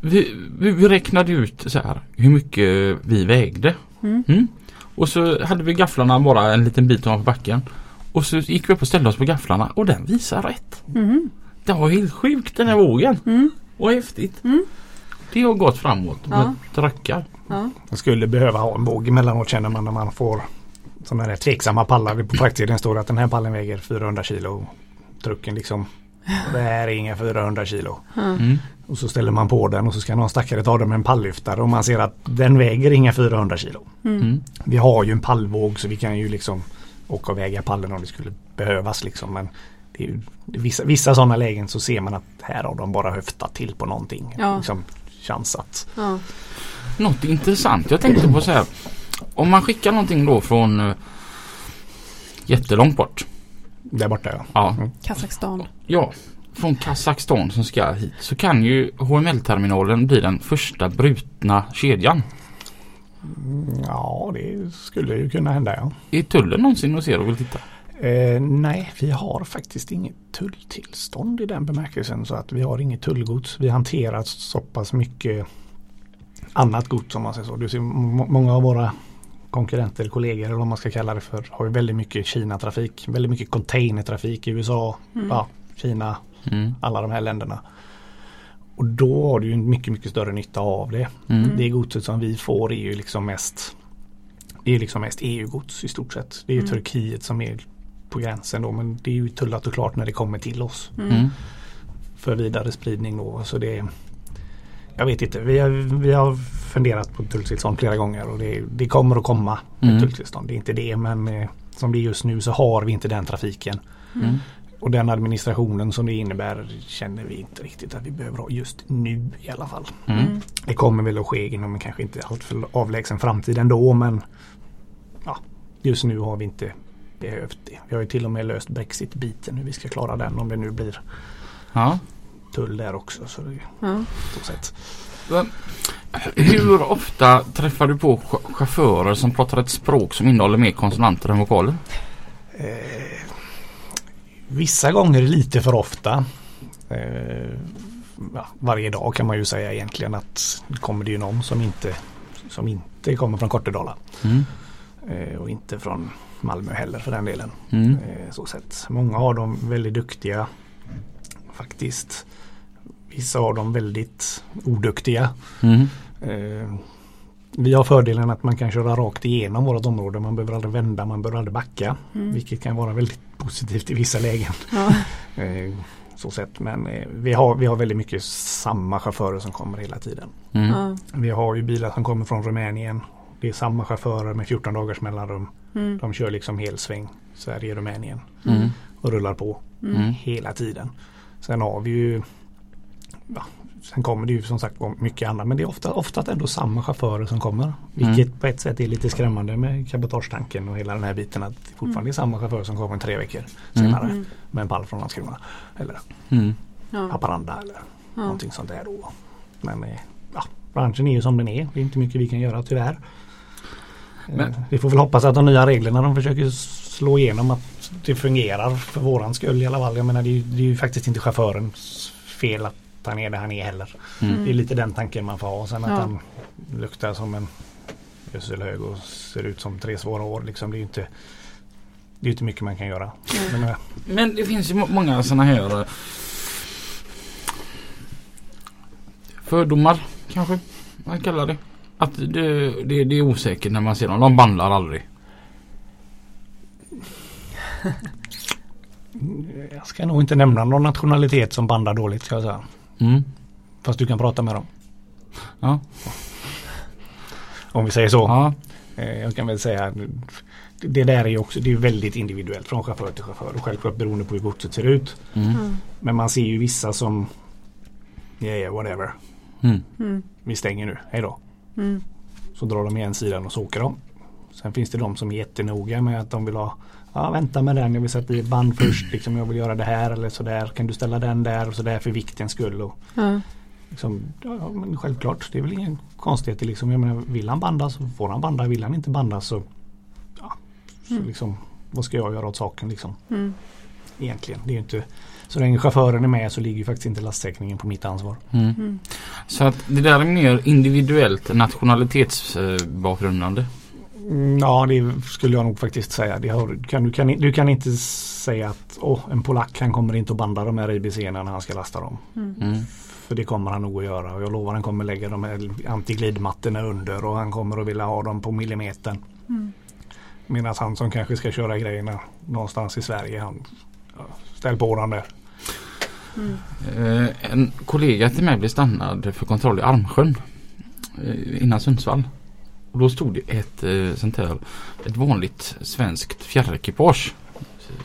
vi, vi, vi räknade ut så här hur mycket vi vägde. Mm. Och så hade vi gafflarna bara en liten bit ovanför backen. Och så gick vi upp och ställde oss på gafflarna och den visar rätt. Mhm. Det var helt sjukt den här vågen. Mm. Och häftigt. Mm. Det har gått framåt med Ja. truckar. Ja. man skulle behöva ha en våg emellanåt känner man när man får sådana här tveksamma pallar. På fraktsidan står det att den här pallen väger 400 kilo. Trucken liksom det här är inga 400 kilo. Mm. Och så ställer man på den och så ska någon stackare ta den med en palllyftare och man ser att den väger inga 400 kilo. Mm. Mm. Vi har ju en pallvåg så vi kan ju liksom åka och väga pallen om det skulle behövas liksom. Men det är ju, vissa, vissa sådana lägen så ser man att här har de bara höftat till på någonting. Ja. Liksom chansat. Ja. Något intressant. Jag tänkte på så här. Om man skickar någonting då från uh, jättelångt bort. Där borta ja. Ja, Kazakstan. ja. Från Kazakstan som ska hit så kan ju HML-terminalen bli den första brutna kedjan. Ja det skulle ju kunna hända ja. Är tullen någonsin och ser och vill titta? Eh, nej, vi har faktiskt inget tulltillstånd i den bemärkelsen så att vi har inget tullgods. Vi hanterar så pass mycket annat gods om man säger så. Du ser, må- många av våra konkurrenter, kollegor eller vad man ska kalla det för har ju väldigt mycket Kina-trafik. Väldigt mycket containertrafik i USA, Mm. ja, Kina, Mm. alla de här länderna. Och då har du ju mycket, mycket större nytta av det. Mm. Det godset som vi får är ju liksom mest Det är liksom mest EU-gods i stort sett. Det är ju Mm. Turkiet som är på gränsen då men det är ju tullat och klart när det kommer till oss. Mm. Mm. För vidare spridning då. Så det Jag vet inte. Vi har, vi har funderat på tulltillstånd flera gånger och det, det kommer att komma Mm. ett tulltillstånd. Det är inte det men eh, som det är just nu så har vi inte den trafiken. Mm. Och den administrationen som det innebär känner vi inte riktigt att vi behöver ha just nu i alla fall. Mm. Mm. Det kommer väl att ske inom en kanske inte alltför avlägsen framtid ändå men ja, just nu har vi inte behövt det. Vi har ju till och med löst Brexit-biten hur vi ska klara den om det nu blir Ja. tull där också. Så det Ja. så sätt. Hur ofta träffar du på ch- chaufförer som pratar ett språk som innehåller mer konsonanter än vokaler? Eh, vissa gånger lite för ofta. Eh, ja, varje dag kan man ju säga egentligen att det kommer det ju någon som inte, som inte kommer från Kortedala. Mm. Eh, och inte från Malmö heller för den delen. Mm. Eh, så sett. Många av dem väldigt duktiga faktiskt. Vissa av dem väldigt oduktiga. Mm. Eh, vi har fördelen att man kan köra rakt igenom vårt område. Man behöver aldrig vända, man behöver aldrig backa. Mm. Vilket kan vara väldigt positivt i vissa lägen. Ja. [laughs] Eh, så sett. Men eh, vi, har, vi har väldigt mycket samma chaufförer som kommer hela tiden. Mm. Ja. Vi har ju bilar som kommer från Rumänien. Det är samma chaufförer med 14 dagars mellanrum. Mm. De kör liksom helsväng Sverige-Rumänien Mm. och rullar på Mm. Mm. hela tiden. Sen har vi ju ja, sen kommer det ju som sagt mycket annat men det är ofta, ofta ändå samma chaufförer som kommer. Vilket mm. på ett sätt är lite skrämmande med cabotagetanken och hela den här biten att det fortfarande mm. är samma chaufför som kommer tre veckor senare mm. med en pall från Landskrona. Eller mm. Haparanda eller ja. någonting sånt där. Då. Men eh, ja, branschen är ju som den är. Det är inte mycket vi kan göra tyvärr. Men. Eh, vi får väl hoppas att de nya reglerna de försöker slå igenom att det fungerar för våran skull i alla fall. Jag menar det är, det är ju faktiskt inte chaufförens fel att han är där han är heller. Mm. Det är lite den tanken man får ha. Sen att ja. han luktar som en gödselhög och ser ut som tre svåra år. Liksom, det är ju inte det är inte mycket man kan göra. Mm. Men, Men, det finns ju många sådana här eh, fördomar kanske man kallar det. Att det, det, det är osäkert när man ser dem. De bandlar aldrig. [laughs] Jag ska nog inte nämna någon nationalitet som bandar dåligt ska jag säga. Mm. Fast du kan prata med dem. Ja. Om vi säger så. Ja. Eh, jag kan väl säga det där är också det är väldigt individuellt från chaufför till chaufför och självklart beroende på hur godset ser ut. Mm. mm. Men man ser ju vissa som Yeah, yeah whatever. Mm. mm. Vi stänger nu, hejdå. Mm. Så drar de igen sidan och så åker de. Sen finns det de som är jättenoga med att de vill ha Ja vänta med den, jag vill sätta i band först. [clears throat] Liksom, jag vill göra det här eller sådär. Kan du ställa den där och sådär för viktens skull. Och, mm. liksom, ja, men självklart, det är väl ingen konstighet. Liksom, jag menar, vill han banda så får han banda. Vill han inte banda så, ja, så mm. liksom, vad ska jag göra åt saken liksom. Mm. Egentligen. Det är inte så länge chauffören är med så ligger faktiskt inte lastsäkringen på mitt ansvar. Mm. Mm. Så att det där är mer individuellt nationalitetsbakgrundande? Mm, ja det skulle jag nog faktiskt säga. Det kan, du, kan, du kan inte säga att oh, en polack han kommer inte att banda de här IBC när han ska lasta dem. Mm. mm. För det kommer han nog att göra och jag lovar han kommer lägga de här antiglidmattorna under och han kommer att vilja ha dem på millimetern. Mm. Medan han som kanske ska köra grejerna någonstans i Sverige han ställ på den där. Mm. Eh, en kollega till mig blev stannad för kontroll i Armsjön eh, innan Sundsvall. Och då stod det ett eh, sånt här ett vanligt svenskt fjärrekipage.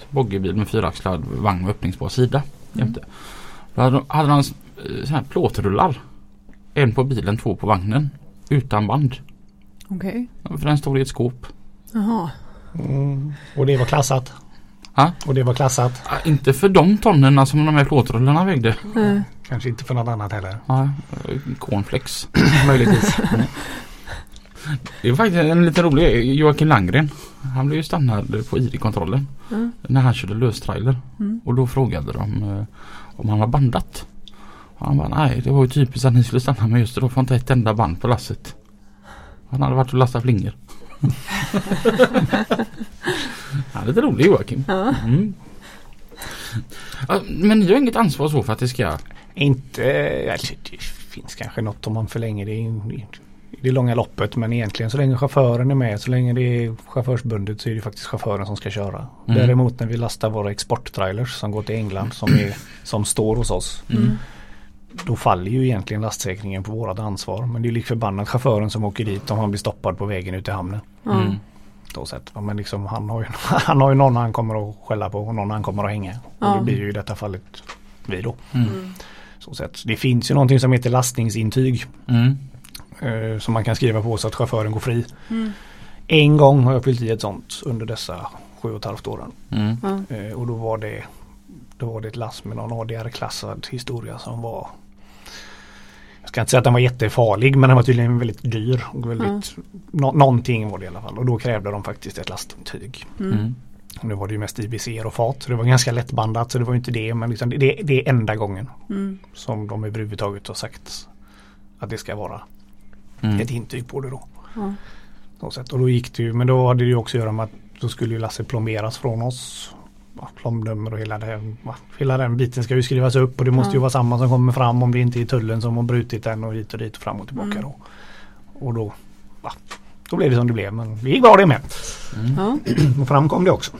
Boggebil med fyraxlad vagn med öppningsbar sida mm. Då hade, hade han eh, så här plåtrullar. En på bilen, två på vagnen. Utan band. Okej. Okay. För den stod i ett skåp. Jaha. Mm. Och det var klassat? Ha? Och det var klassat? Ja, inte för de tonnen som de här plåtrullarna vägde. Mm. Kanske inte för något annat heller. Ja, cornflakes [coughs] möjligtvis. Det är faktiskt en lite rolig Joakim Langgren. Han blev ju stannad på ID-kontrollen. Mm. När han körde löstrailer. Mm. Och då frågade de eh, om han var bandat. Och han bara nej det var ju typiskt att ni skulle stanna med just det. Då får inte ett enda band på lasset. Han hade varit och lastat flingor. [laughs] Han är lite rolig Joakim. Mm. Men ni har inget ansvar så för att det ska? Inte, alltså, det finns kanske något om man förlänger det det långa loppet men egentligen så länge chauffören är med så länge det är chaufförsbundet så är det faktiskt chauffören som ska köra. Mm. Däremot när vi lastar våra exporttrailers som går till England som, är, som står hos oss. Mm. Då faller ju egentligen lastsäkringen på vårat ansvar. Men det är lik förbannat chauffören som åker dit om han blir stoppad på vägen ut i hamnen. Mm då sett. Men liksom, han, har ju, [laughs] han har ju någon han kommer att skälla på och någon han kommer att hänga. Och det blir ju i detta fallet vi då. Mm. Så sett. Det finns ju någonting som heter lastningsintyg. Mm. Eh, som man kan skriva på så att chauffören går fri. Mm. En gång har jag fyllt i ett sånt under dessa sju och ett halvt åren. Mm. Eh, och då var det då var det ett last med någon ADR-klassad historia som var jag ska inte säga att den var jättefarlig men den var tydligen väldigt dyr. Och väldigt, mm. no någonting var det i alla fall och då krävde de faktiskt ett lastintyg. Mm. mm. Nu var det ju mest IBC och fat så det var ganska lättbandat så det var inte det men liksom det, det är enda gången mm. som de överhuvudtaget har sagt att det ska vara mm. ett intyg på det då. Mm. Och då gick det ju men då hade det ju också att göra med att då skulle ju lasset plomberas från oss plomnummer och hela den, hela den biten ska ju skrivas upp och det måste ju vara samma som kommer fram om det inte är tullen som har brutit den och hit och dit och fram och tillbaka mm. då. Och då, va, då blev det som det blev men det gick bra det med. Mm. [clears throat] och fram kom det också.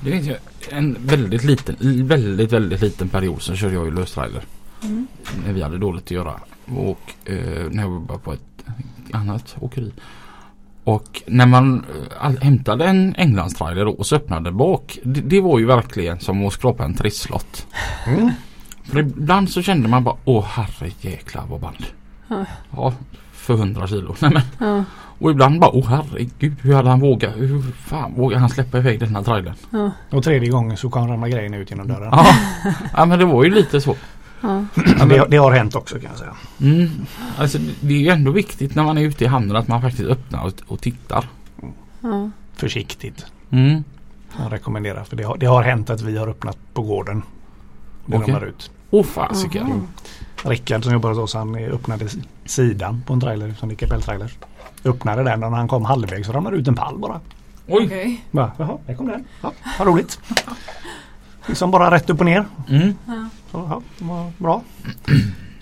Det finns ju en väldigt liten, väldigt väldigt liten period så körde jag ju löstrailer. Mm. När vi hade dåligt att göra. Och eh, när jag jobbade på ett annat åkeri. Och när man äh, hämtade en Englandstrailer och så öppnade bak. Det, det, var ju verkligen som att skrapa en trisslott. Mm. För ibland så kände man bara åh herre jäklar vad band. Ja. Ja, för 100 kilo. [laughs] Nej, men, Ja, och ibland bara åh herregud hur hade han vågat? Hur fan vågade han släppa iväg den här trailern? ja, Och tredje gången så kan ramla grejerna ut genom dörren. Ja. ja men det var ju lite så. Ja, det, det har hänt också kan jag säga. Mm. Alltså det är ju ändå viktigt när man är ute i hamnen att man faktiskt öppnar och, och tittar. ja. Försiktigt. Mm. Jag rekommenderar. För det har, det har hänt att vi har öppnat på gården. Det ramlar ut. Åh fasiken. Aha. Rickard som jobbar hos oss han öppnade sidan på en trailer som är kapelltrailer. Öppnade den och när han kom halvvägs så ramlade ut en pall bara. Oj. Okej. bara Jaha, där kom den. Ja, vad roligt. Liksom bara rätt upp och ner. Mm. Ja. Så, ja, det var bra.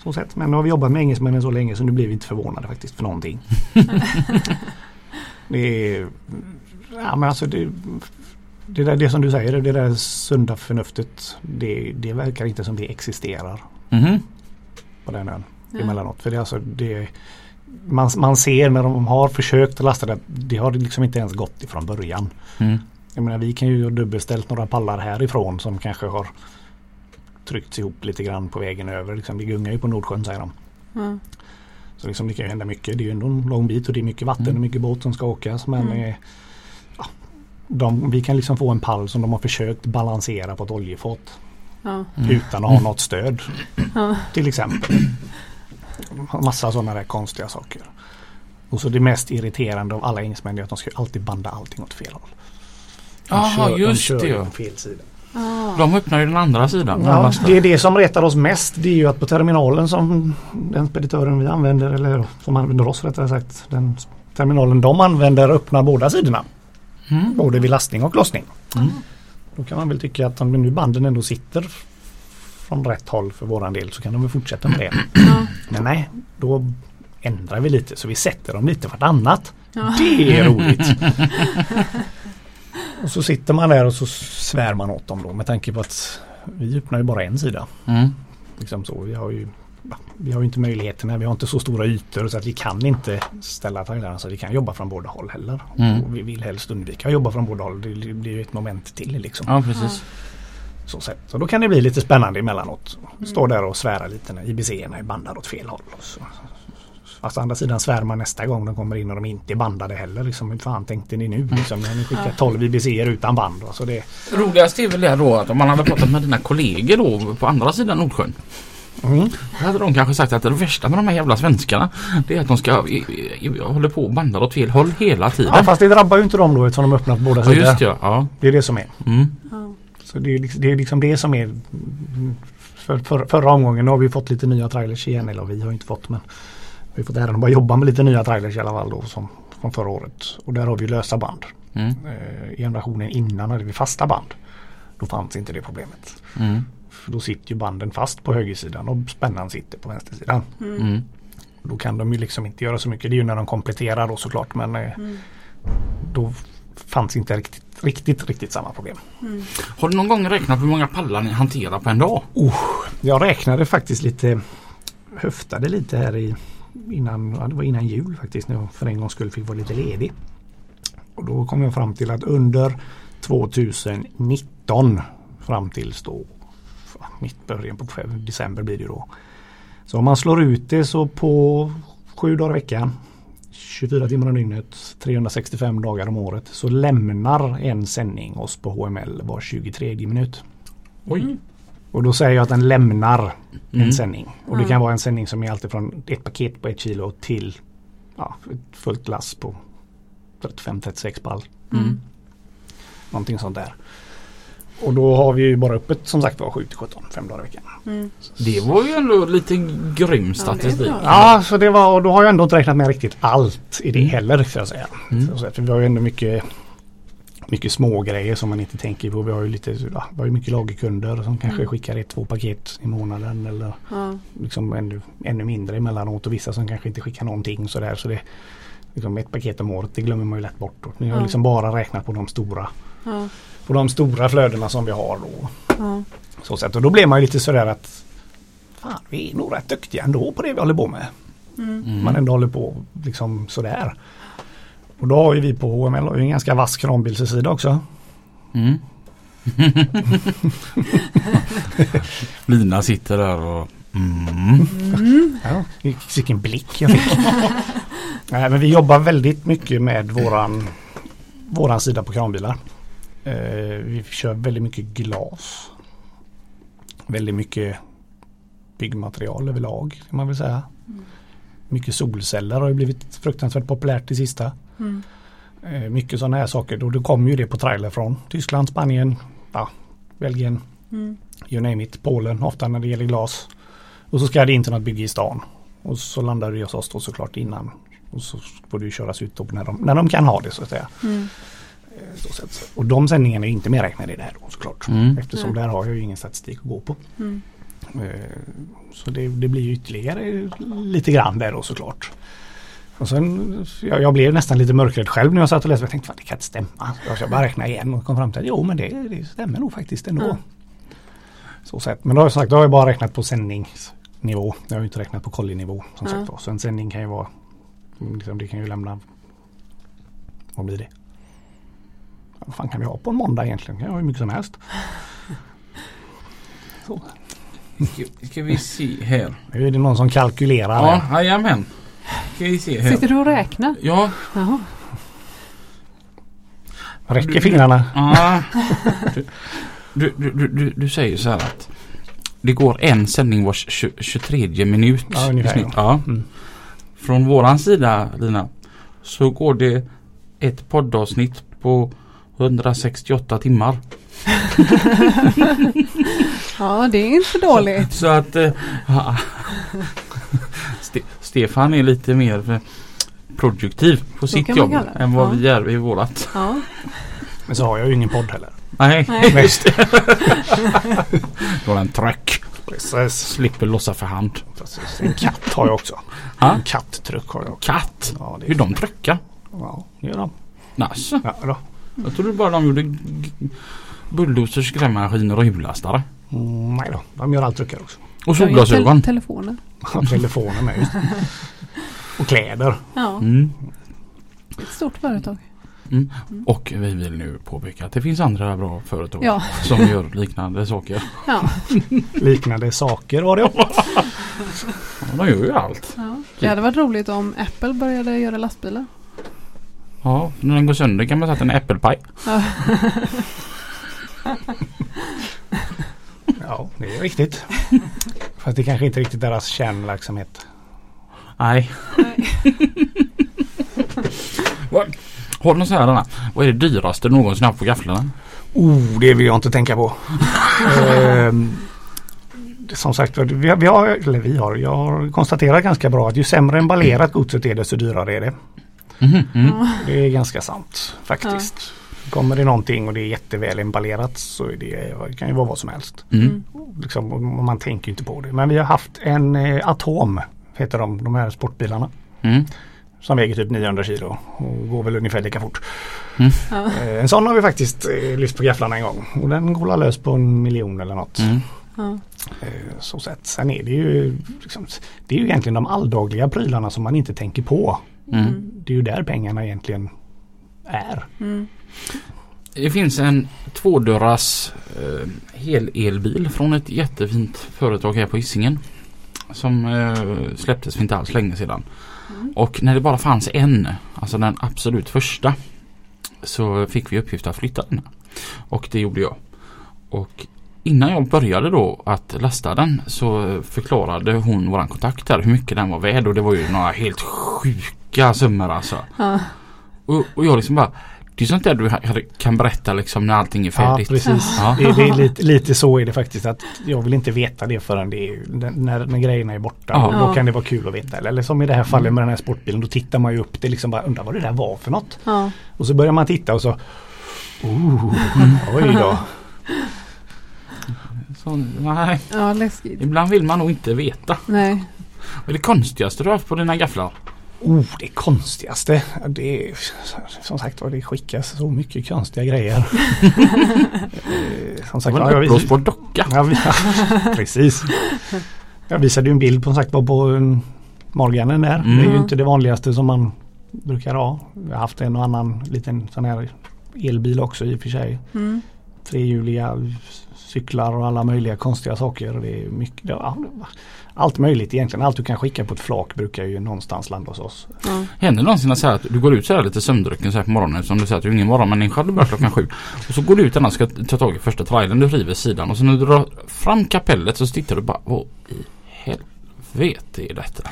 Så sett. Men nu har vi jobbat med engelsmännen så länge så nu blir vi inte förvånade faktiskt för någonting. [laughs] det är Ja men alltså det, det, där, det som du säger, det där sunda förnuftet. Det, det verkar inte som det existerar Mhm. på den ön Ja. emellanåt. För det är alltså det man, man ser när de har försökt att lasta det. Det har liksom inte ens gått ifrån början. Mm. Jag menar vi kan ju ha dubbelställt några pallar härifrån som kanske har tryckts ihop lite grann på vägen över. Liksom, det gungar ju på Nordsjön säger de. Ja. Så liksom, det kan ju hända mycket. Det är ju ändå en lång bit och det är mycket vatten Mm. och mycket båt som ska åkas. Men Mm. eh, ja, de, vi kan liksom få en pall som de har försökt balansera på ett oljefat. Ja. Mm. Utan att ha något stöd. Till exempel. Massa sådana där konstiga saker. Och så det mest irriterande av alla engelsmän är att de ska alltid banda allting åt fel håll. Jaha just de kör det fel sida. Ja. De öppnar ju den andra sidan. Ja, det är det som retar oss mest. Det är ju att på terminalen som den speditören vi använder eller som använder oss rättare sagt. Den terminalen de använder öppnar båda sidorna. Mm. Både vid lastning och lossning. Mm. Då kan man väl tycka att om nu banden ändå sitter från rätt håll för våran del så kan de väl fortsätta med det. Men nej, då ändrar vi lite så vi sätter dem lite vartannat. Ja. Det är roligt. [laughs] och så sitter man där och så svär man åt dem då med tanke på att vi öppnar ju bara en sida. Mm. Liksom så. Vi har ju vi har ju inte möjligheterna, vi har inte så stora ytor så att vi kan inte ställa trailarna så att vi kan jobba från båda håll heller. Mm. Och vi vill helst undvika att jobba från båda håll. Det blir ju ett moment till liksom. Ja precis. Så, sätt. så då kan det bli lite spännande emellanåt. Stå där och svära lite när IBC-erna är bandade åt fel håll. Och så. Fast å andra sidan svär man nästa gång de kommer in och de inte är bandade heller. Liksom, hur fan tänkte ni nu? Liksom, när ni skickar 12 IBC-er utan band. Så det, Roligast är väl det då att om man hade pratat med dina kollegor då på andra sidan Nordsjön. mm. Då hade de kanske sagt att det värsta med de här jävla svenskarna det är att de ska i, i, håller på och bandar åt fel håll hela tiden. Ja fast det drabbar ju inte dem då eftersom de öppnar på båda Ja, sidor. just det, ja. ja. Det är det som är. Mm. Ja. Så det är, liksom, det är liksom det som är för, för, Förra omgången nu har vi fått lite nya trailers igen. Eller vi har inte fått men Vi har fått äran att bara jobba med lite nya trailers i alla fall då som från förra året. Och där har vi lösa band. Mm. Eh, generationen innan hade vi fasta band. Då fanns inte det problemet. Mm. För då sitter ju banden fast på högersidan och spännaren sitter på vänstersidan. Mm. Då kan de ju liksom inte göra så mycket. Det är ju när de kompletterar då såklart men eh, Mm. då fanns inte riktigt, riktigt, riktigt samma problem. Mm. Har du någon gång räknat hur många pallar ni hanterar på en dag? Jag räknade faktiskt lite, höftade lite här i innan, ja, det var innan jul faktiskt när jag för en gång skulle fick vara lite ledig. Och då kom jag fram till att under 2019 fram till då mitt början på december blir det då. Så om man slår ut det så på sju dagar i veckan 24 timmar om dygnet, 365 dagar om året så lämnar en sändning oss på HML var 23 minut. Oj. Och då säger jag att den lämnar Mm. en sändning. Och det kan vara en sändning som är alltifrån ett paket på ett kilo till ja, ett fullt lass på 35-36 pall. Mm. Någonting sånt där. Och då har vi ju bara öppet som sagt var 7 till 17, fem dagar i veckan. Mm. Det var ju ändå lite grym statistik. Ja, så det var, och då har jag ändå inte räknat med riktigt allt i det Mm. heller. Ska jag säga. Mm. Så att vi har ju ändå mycket, mycket små grejer som man inte tänker på. Vi har ju lite, ja, vi har ju mycket lagerkunder som kanske Mm. skickar ett, två paket i månaden. Eller Ja. liksom ännu, ännu mindre emellanåt och vissa som kanske inte skickar någonting sådär. Så det, liksom ett paket om året det glömmer man ju lätt bort. Då. Ni har Ja. liksom bara räknat på de stora Ja. på de stora flödena som vi har då. Ja. Så sätt. Och då blir man ju lite sådär att Fan vi är nog rätt duktiga ändå på det vi håller på med. Mm. Mm. Man ändå håller på liksom sådär. Och då har ju vi på HML har ju en ganska vass kranbilsesida också. Mm. [laughs] Lina sitter där och mm. Ja, vilken blick jag fick. [laughs] Nej, men vi jobbar väldigt mycket med våran, våran sida på kranbilar. Eh, vi kör väldigt mycket glas. Väldigt mycket byggmaterial överlag kan man väl säga. Mycket solceller har ju blivit fruktansvärt populärt det sista. Mm. Mycket sådana här saker. Och då kommer ju det på trailer från Tyskland, Spanien, ja, Belgien, Mm. you name it, Polen ofta när det gäller glas. Och så ska det in till något bygge i stan. Och så landar det hos oss då såklart innan. Och så får det ju köras ut när de, när de kan ha det så att säga. Mm. Eh, Så sett. Och de sändningarna är inte medräknade i det här då såklart. Mm. Eftersom Nej. där har jag ju ingen statistik att gå på. Mm. Eh, Så det, det blir ytterligare lite grann där då såklart. Och sen, jag, jag blev nästan lite mörkrädd själv när jag satt och läste. Jag tänkte, fan det kan inte stämma. Så jag bara räkna igen och kom fram till att jo men det, det stämmer nog faktiskt ändå. Ja. Så sett. Men då har jag sagt, då har jag bara räknat på sändningsnivå. Jag har ju inte räknat på kollinivå som Ja. sagt var. Så en sändning kan ju vara, liksom, det kan ju lämna, vad blir det? Vad fan kan vi ha på en måndag egentligen? Kan jag ha hur mycket som helst. [laughs] Så. [laughs] Ska, ska vi se här. Nu är det någon som kalkylerar. Ja, jajamän. Ska vi se här. Sitter du och räknar? Ja, Jaha. Räcker fingrarna? ja. Du, du, du, du, du säger så här att det går en sändning var 20, 23 minut. Ja, ungefär, i snitt. Ja. Mm. Från våran sida Lina så går det ett poddavsnitt på 168 timmar. [laughs] Ja, det är inte dåligt. Så att eh, [laughs] Stefan är lite mer eh, produktiv på sitt jobb än vad Ja. vi är i vårat. Ja. Men så har jag ju ingen podd heller. Nej, Nej. [laughs] just det. [laughs] Du har en truck. Precis. Slipper lossa för hand. Precis. En katt har jag också. Ha? En katttruck har jag också. Katt. Ja, det Hur de truckar? Ja, det gör de. Alltså, Ja, då. jag trodde bara de gjorde bulldozers, grävmaskiner och hjullastare. Mm, nej då, de gör allt truckar också. Och solglasögon. tel- telefoner. Telefoner med just. [laughs] Och kläder. Ja, Mm. ett stort företag. Mm. Och vi vill nu påpeka att det finns andra bra företag Ja, som gör liknande saker. ja, [laughs] Liknande saker var det. Ja, de gör ju allt. ja. Det hade varit roligt om Apple började göra lastbilar. Ja, när den går sönder kan man sätta en äppelpaj. Ja. [laughs] Ja, det är riktigt. Fast det kanske inte är riktigt deras kärnverksamhet. Nej. Har du någon sån här Anna? Vad är det dyraste du någonsin haft på gafflarna? Oh, det vill jag inte tänka på. Ehm, som sagt vi har, vi har, eller vi har, jag har konstaterat ganska bra att ju sämre emballerat godset är desto dyrare är det. Mm. Ja. Det är ganska sant faktiskt. Kommer det någonting och det är jätteväl emballerat så är det, det kan ju vara vad som helst. Mm. Liksom, och man tänker inte på det. Men vi har haft en eh, Atom, heter de, de här sportbilarna. Mm. Som väger typ 900 kilo och går väl ungefär lika fort. Ja. Eh, en sån har vi faktiskt eh, lyft på gafflarna en gång. Och den går lös på en miljon eller något. Mm. Eh, så sett. Sen är det ju liksom, Det är ju egentligen de alldagliga prylarna som man inte tänker på. Mm. Det är ju där pengarna egentligen är. Mm. Det finns en tvådörrars eh, hel-elbil från ett jättefint företag här på Hisingen. Som eh, släpptes för inte alls länge sedan. Mm. Och när det bara fanns en, alltså den absolut första. Så fick vi uppgift att flytta den. Och det gjorde jag. Och innan jag började då att lasta den så förklarade hon, våran kontakt där, hur mycket den var värd. Och det var ju några helt sjuka summor alltså. Ja. Och, och jag liksom bara Det är sånt där du kan berätta liksom när allting är Ja färdigt. precis. Ja. Det, det är lite, lite så är det faktiskt. att Jag vill inte veta det förrän det är, när, när grejerna är borta. Ja. Då Ja. kan det vara kul att veta. Eller, eller som i det här fallet med den här sportbilen. Då tittar man ju upp det liksom bara undrar vad det där var för något. Ja. Och så börjar man titta och så oh, Oj då. [laughs] Så, nej, ja, läskigt. ibland vill man nog inte veta. Nej. Vad är det konstigaste du har haft på dina gafflar? Oh, det konstigaste. Det är, som sagt var det skickas så mycket konstiga grejer. Eh, som Det sagt var ja, en uppblåsbar docka. Ja, vi- precis. Jag visade ju en bild på, som sagt, var på en Morganen där. Mm. Det är ju Ja. inte det vanligaste som man brukar ha. Jag har haft en och annan liten sån här elbil också i och för sig. Mm. trehjuliga cyklar och alla möjliga konstiga saker. Det är mycket, ja, allt möjligt egentligen. Allt du kan skicka på ett flak brukar ju någonstans landa hos oss. Ja. Händer det någonsin att, så här att du går ut så här lite sömndrucken så här på morgonen som du säger att du är ingen morgonmänniska. Du börjar klockan sju. Och så går du ut och ska ta tag i första trailern. Du river sidan och så när du drar fram kapellet så tittar du bara Vad i helvete är detta?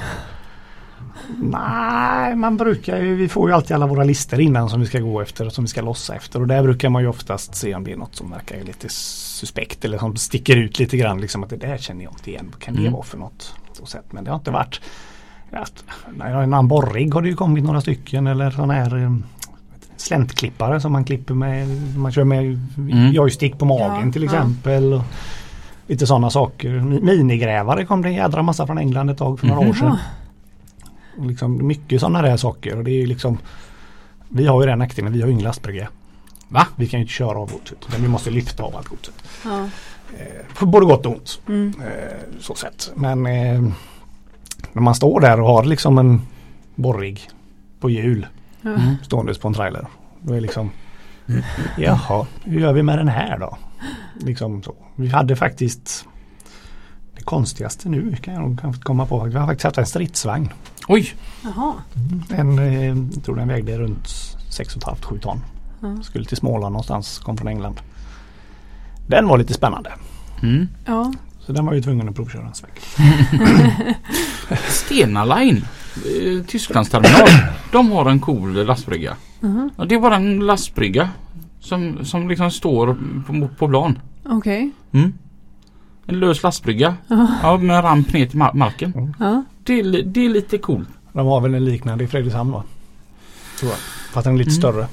Nej, man brukar ju, vi får ju alltid alla våra listor innan som vi ska gå efter och som vi ska lossa efter. Och där brukar man ju oftast se om det är något som verkar lite suspekt eller som sticker ut lite grann. Liksom att det där känner jag inte igen. Vad kan det Mm. vara för något? Så sätt. Men det har inte varit att, nej, En annan borrig har det ju kommit några stycken eller sån här eh, släntklippare som man klipper med. Man kör med Mm. joystick på magen Ja, till ja. exempel. Och lite sådana saker. Mi- Minigrävare kom det en jädra massa från England ett tag för några Mhm. år sedan. Liksom mycket sådana där saker. Och det är liksom Vi har ju den nackdelen, vi har ju ingen lastbrygga. Va? Vi kan ju inte köra av godset. Utan vi måste lyfta av allt godset. Ja. Eh, För både gott och ont. Mm. Eh, så sett. Men eh, när man står där och har liksom en borrig på hjul Ja. Mm. ståendes på en trailer. Då är liksom Jaha, hur gör vi med den här då? Liksom så. Vi hade faktiskt Det konstigaste nu kan jag nog kanske komma på. Vi har faktiskt haft en stridsvagn. Oj! Jaha. En, eh, jag tror den vägde runt 6,5-7 ton. Ja. Skulle till Småland någonstans, kom från England. Den var lite spännande. Mm. Ja. Så den var ju tvungen att provköra en sväng. [laughs] Stena Line eh, Tysklands terminal. De har en cool lastbrygga. Mhm. Ja, det är bara en lastbrygga. Som, som liksom står på, på plan. Okej. Mm. En lös lastbrygga. Ja. Med en ramp ner till mar- marken. Ja. Det är, det är lite coolt. De har väl en liknande i Fredrikshamn va? Tror jag. Fast den är lite Mm. större.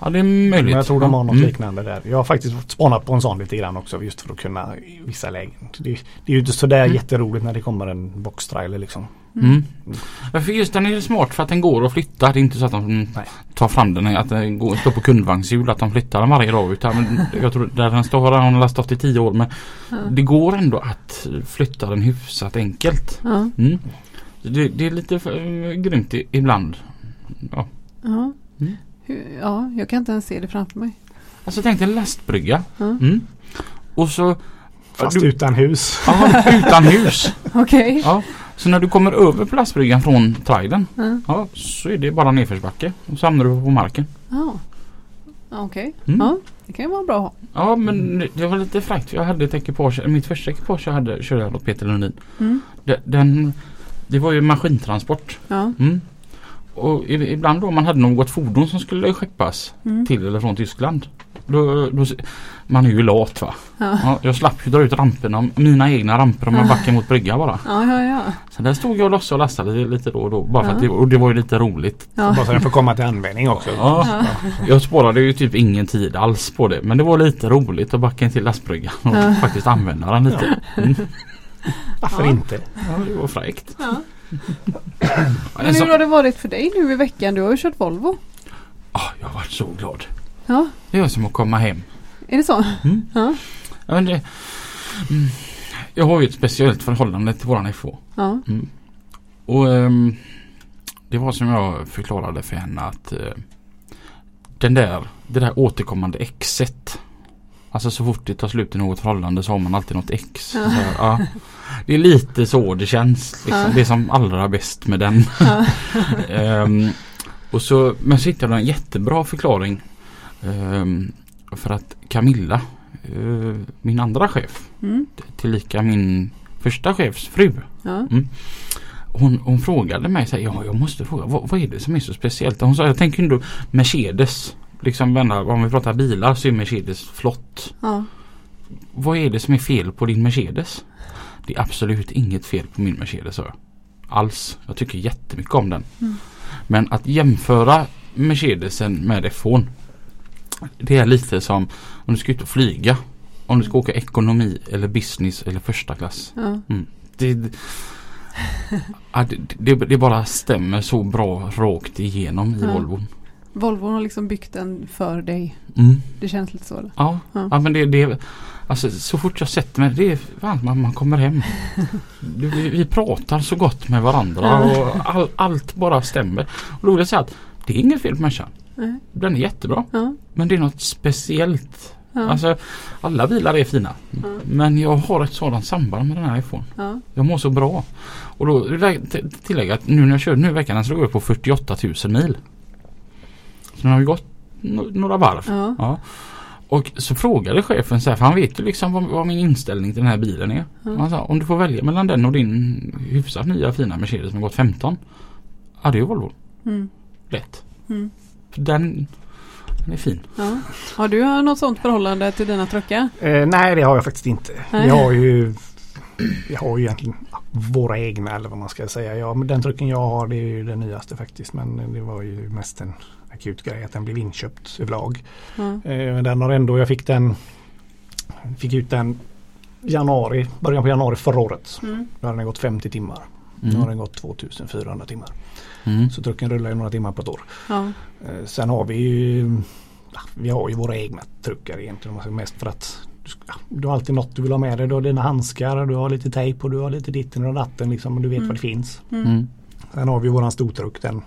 Ja det är möjligt. Men jag tror de har något Mm. liknande där. Jag har faktiskt spånat på en sån lite grann också just för att kunna i vissa lägen. Det, det är ju inte sådär Mm. jätteroligt när det kommer en boxtrailer liksom. Mm. Ja, för just den är smart för att den går att flytta. Det är inte så att de Nej. tar fram den att den går, står på kundvagnshjul att de flyttar den varje dag. Utan jag tror där den står har den lastat i tio år. Men det går ändå att flytta den hyfsat enkelt. Mm. Det, det är lite för, grymt i, ibland. Ja. Ja. Mm. Hur- ja, jag kan inte ens se det framför mig. Alltså tänk dig en lastbrygga. Ja. Mm. Och så Fast du, utan hus. ja, utan hus. [laughs] Okej. Ja. Så när du kommer över på lastbryggan från trailern. Ja. Ja, så är det bara nedförsbacke. Och så hamnar du på marken. Ja. Okej. Mm. Ja, det kan ju vara bra. Ja men det var lite fräckt. Jag hade ett ekipage. Mitt första ekipage jag hade körde jag åt Peter Lundin. Mm. Den, det var ju maskintransport. Ja. Mm. Och ibland då man hade något fordon som skulle skeppas Mm. till eller från Tyskland. Då, då, man är ju lat va. Ja. Ja, jag slapp ju dra ut ramperna, mina egna ramper om jag backar mot brygga bara. Ja, ja, ja. Så där stod jag och lossade och lastade lite, lite då och då. Bara för Ja. att det, och det var ju lite roligt. ja. Bara så den får komma till användning också. Ja, jag sparade ju typ ingen tid alls på det. Men det var lite roligt att backa in till lastbryggan och Ja. faktiskt använda den lite. Mm. Varför Ja. inte? Ja, det var fräckt. ja. Men en hur sån- har det varit för dig nu i veckan? Du har ju kört Volvo. Ah, jag har varit så glad. Ja, Det är som att komma hem. är det så? Mm. Ja. Ja, men det, mm, jag har ju ett speciellt förhållande till våran FH. Ja. Mm. Och ehm, det var som jag förklarade för henne att eh, den där, det där återkommande exet. Alltså så fort det tar slut i något förhållande så har man alltid något ex. Ja. Så ja. Det är lite så det känns. Liksom. Ja. Det är som allra bäst med den. [laughs] Ehm, och så, men så hittade jag en jättebra förklaring. ehm, för att Camilla, eh, min andra chef, Mm. tillika min första chefs fru. Ja. Hon, hon frågade mig så här, ja jag måste fråga vad, vad är det som är så speciellt? Hon sa jag tänker ändå Mercedes. Liksom vända, om vi pratar bilar så är Mercedes flott. Ja. Vad är det som är fel på din Mercedes? Det är absolut inget fel på min Mercedes jag. Alls. Jag tycker jättemycket om den. Mm. Men att jämföra Mercedesen med F1. Det är lite som om du ska ut och flyga. Om du ska åka ekonomi eller business eller första klass. Ja. Det, det, [laughs] det, det, det bara stämmer så bra rakt igenom i Ja. Volvon. Volvo har liksom byggt den för dig. Mm. Det känns lite så. Eller? Ja, Ja. ja. men det, det alltså, så fort jag sätter mig, det är fan man, man kommer hem. [laughs] Du, vi, vi pratar så gott med varandra och all, allt bara stämmer. Och då vill jag säga att det är inget fel på människan. Nej. Den är jättebra. Ja. Men det är något speciellt Ja. Alltså alla bilar är fina. Ja. Men jag har ett sådant samband med den här iPhone. Ja. Jag mår så bra. Och då vill jag tillägga att nu när jag körde nu i veckan så låg jag på 48 000 mil. Nu har vi gått några varv. Ja. Ja. Och så frågade chefen så här, för han vet ju liksom vad, vad min inställning till den här bilen är. Ja. Han sa om du får välja mellan den och din hyfsat nya fina Mercedes som har gått 15. Ja det är ju Volvo. Mm. Lätt. Mm. För den, den är fin. Ja. Har du något sånt förhållande till dina truckar? Eh, nej det har jag faktiskt inte. Nej. Vi har ju vi har ju egentligen våra egna eller vad man ska säga. Ja, men den trucken jag har det är ju den nyaste faktiskt. Men det var ju mest en akut grej att den blev inköpt överlag. Ja. Eh, den har ändå, jag fick den Fick ut den januari, början på januari förra året. Mm. Då hade den gått 50 timmar. Nu har Mm. den gått 2400 timmar. Mm. Så trucken rullar ju några timmar på ett år. Ja. Eh, Sen har vi ju ja, Vi har ju våra egna truckar egentligen. Mest för att du, ska- ja, du har alltid något du vill ha med dig. Du har dina handskar, du har lite tejp och du har lite ditten och datten. Liksom, och du vet Mm. vad det finns. Mm. Mm. Sen har vi våran stortruck. Den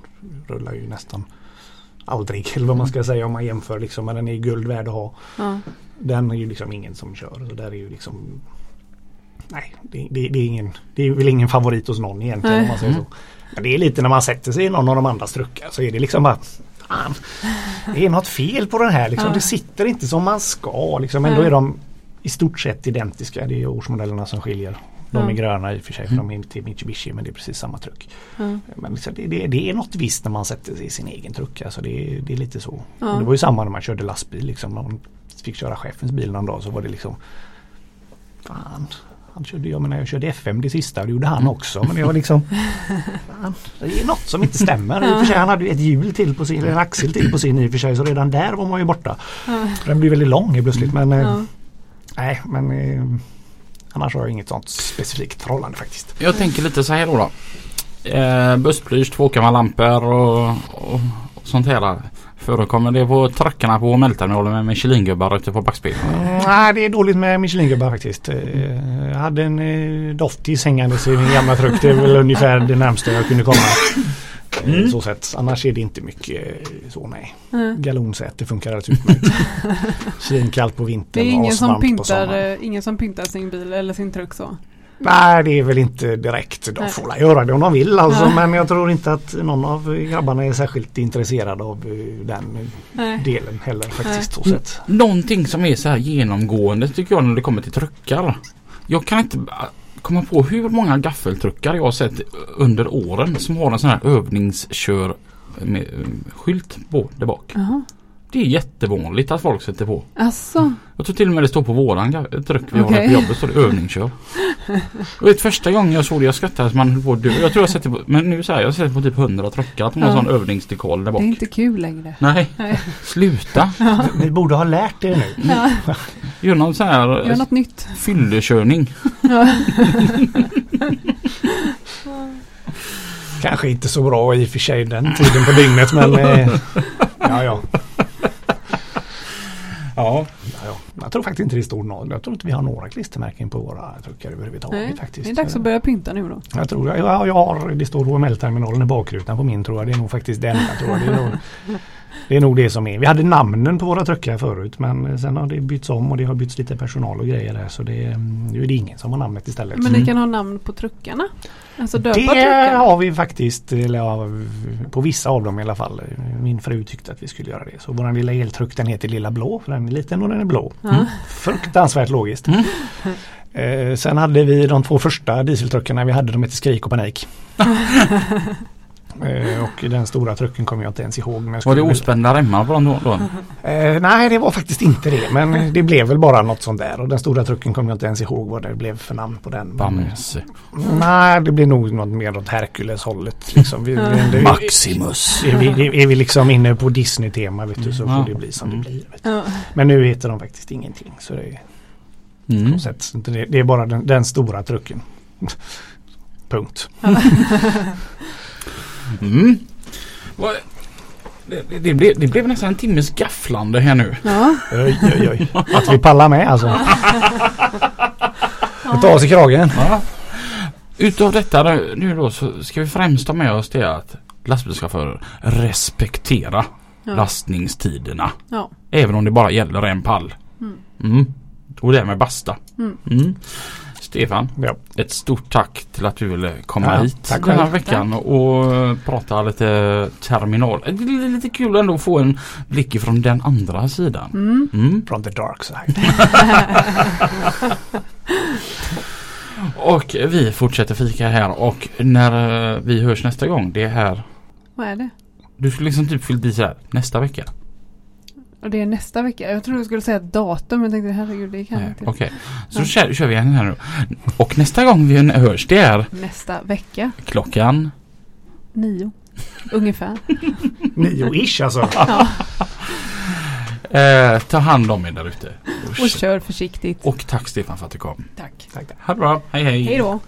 rullar ju nästan aldrig. Eller vad man ska säga om man jämför. Liksom, men den är guld värd att ha. Ja. Den är ju liksom ingen som kör. Så där är ju liksom Nej, det, det, det, är ingen, det är väl ingen favorit hos någon egentligen Nej. om man säger så. Men det är lite när man sätter sig i någon av de andra truckar så är det liksom bara Fan, det är något fel på den här liksom. Ja. Det sitter inte som man ska liksom. Ändå är de i stort sett identiska. Det är årsmodellerna som skiljer. De är gröna i och för sig för de är inte Mitsubishi men det är precis samma truck. Men liksom, det, det, det är något visst när man sätter sig i sin egen truck. Alltså det, är- det är lite så. Det var ju samma när man körde lastbil. Liksom. Man fick köra chefens bil någon dag så var det liksom Fan, han körde, jag menar jag körde FM det sista och det gjorde han också. Men det var liksom fan, Det är något som inte stämmer. I och för sig, han hade ju ett hjul till på sin, en axel till på sin i och för sig. Så redan där var man ju borta. Den blir väldigt lång plötsligt. Men eh, nej, men eh, annars har jag inget sånt specifikt förhållande faktiskt. Jag tänker lite så här då. då. Eh, bussplysch, tvåkammarlampor och, och, och sånt här. Förekommer det på truckarna på Mälterminalen med Michelin-gubbar ute på backspegeln? Mm, nej, det är dåligt med Michelin-gubbar faktiskt. Eh, Jag hade en eh, Doftis hängandes i min gamla truck. Det är väl ungefär det närmsta jag kunde komma. Mm. Så sett. Annars är det inte mycket eh, så nej. Ja. Galonsäte funkar alldeles utmärkt. [laughs] Svinkallt på Det vintern är ingen och som, pyntar, sommaren. eh, ingen som pyntar sin bil eller sin truck så. Nej det är väl inte direkt. De får väl göra det om de vill alltså. Ja. Men jag tror inte att någon av grabbarna är särskilt intresserad av eh, den Nej. delen heller faktiskt. Så Mm. sett. Någonting som är så här genomgående tycker jag när det kommer till truckar. Jag kan inte komma på hur många gaffeltruckar jag har sett under åren som har en sån här övningskör med eh, skylt på där bak. Jaha. Det är jättevanligt att folk sätter på. Alltså. Jag tror till och med det står på våran truck vi har här på jobbet står det övningskör. Vet, första gången jag såg det jag skrattade som man höll på att dö. Jag tror jag sett det på, men nu säger jag, jag sett på typ 100 truckar att de har Ja. sån övningsdekal där Det bak. är inte kul längre. Nej, Nej. sluta. [laughs] Ni borde ha lärt er nu. Ja. Gör någon sån här Gör något nytt. fyllekörning. Ja. Kanske inte så bra i och för sig den tiden på dygnet men eh, ja, ja. Ja. Ja, ja. Jag tror faktiskt inte det står något. Jag tror inte vi har några klistermärken på våra truckar överhuvudtaget Nej, faktiskt. det är dags att börja pynta nu då. Jag tror ja, jag har, det står HML-terminalen i bakrutan på min tror jag. Det är nog faktiskt den. Jag tror jag. Det, är nog, [laughs] det är nog det som är. Vi hade namnen på våra truckar förut men sen har det bytts om och det har bytts lite personal och grejer där. Så det, nu är det ingen som har namnet istället. Men ni kan ha namn på truckarna? Alltså döpa Det truckar? har vi faktiskt, eller ja, på vissa av dem i alla fall. Min fru tyckte att vi skulle göra det. Så vår lilla eltruck den heter Lilla Blå för den är liten och den är blå. Ja. Fruktansvärt logiskt. Mm. [laughs] Eh, sen hade vi de två första dieseltruckarna vi hade, de hette Skrik och Panik. [laughs] eh, och den stora trucken kommer jag inte ens ihåg. Men jag Var det ospända remmar på dem då? då? Eh, nej det var faktiskt inte det men det blev väl bara något sånt där och den stora trucken kommer jag inte ens ihåg vad det blev för namn på den. Bamse. nej det blir nog något mer åt Hercules hållet. Liksom. Vi, Ja. det- Maximus. är, vi, är vi liksom inne på Disney-tema vet du, så Ja. får det bli som Mm. det blir. Vet du. Ja. Men nu heter de faktiskt ingenting. Så det är, Mm. sätt, så det, det är bara den, den stora trucken. [laughs] Punkt. [laughs] Mm. Vad- Det, det, blev, det blev nästan en timmes gafflande här nu. Ja. Oj, oj, oj. [laughs] Att vi pallar med alltså. Vi tar oss i kragen. Ja. Utav detta nu- då så ska vi främst ha med oss det att lastbilschaufförer respektera Ja. lastningstiderna. Ja. Även om det bara gäller en pall. Mm. Mm. Och det med basta. Mm. Stefan, Ja. ett stort tack till att du ville komma Ja, hit tack den här själv. veckan och eh, prata lite terminal. Det är lite kul ändå att få en blick ifrån den andra sidan. Mm. Mm. From the dark side. [laughs] [laughs] Och vi fortsätter fika här och när eh, vi hörs nästa gång det är här. Vad är det? Du skulle liksom typ fyllt i så här nästa vecka. Och det är nästa vecka. Jag trodde du skulle säga datum. Men jag tänkte herregud det kan jag inte. Okej, så Ja. kör, kör vi igen här nu. Och nästa gång vi hörs det är Nästa vecka. klockan Nio. Ungefär. [laughs] Nio-ish alltså. Ja. [laughs] Eh, ta hand om er där ute. Och kör försiktigt. Och tack Stefan för att du kom. Tack. Tack, tack. Ha det bra. Hej hej. Hej då.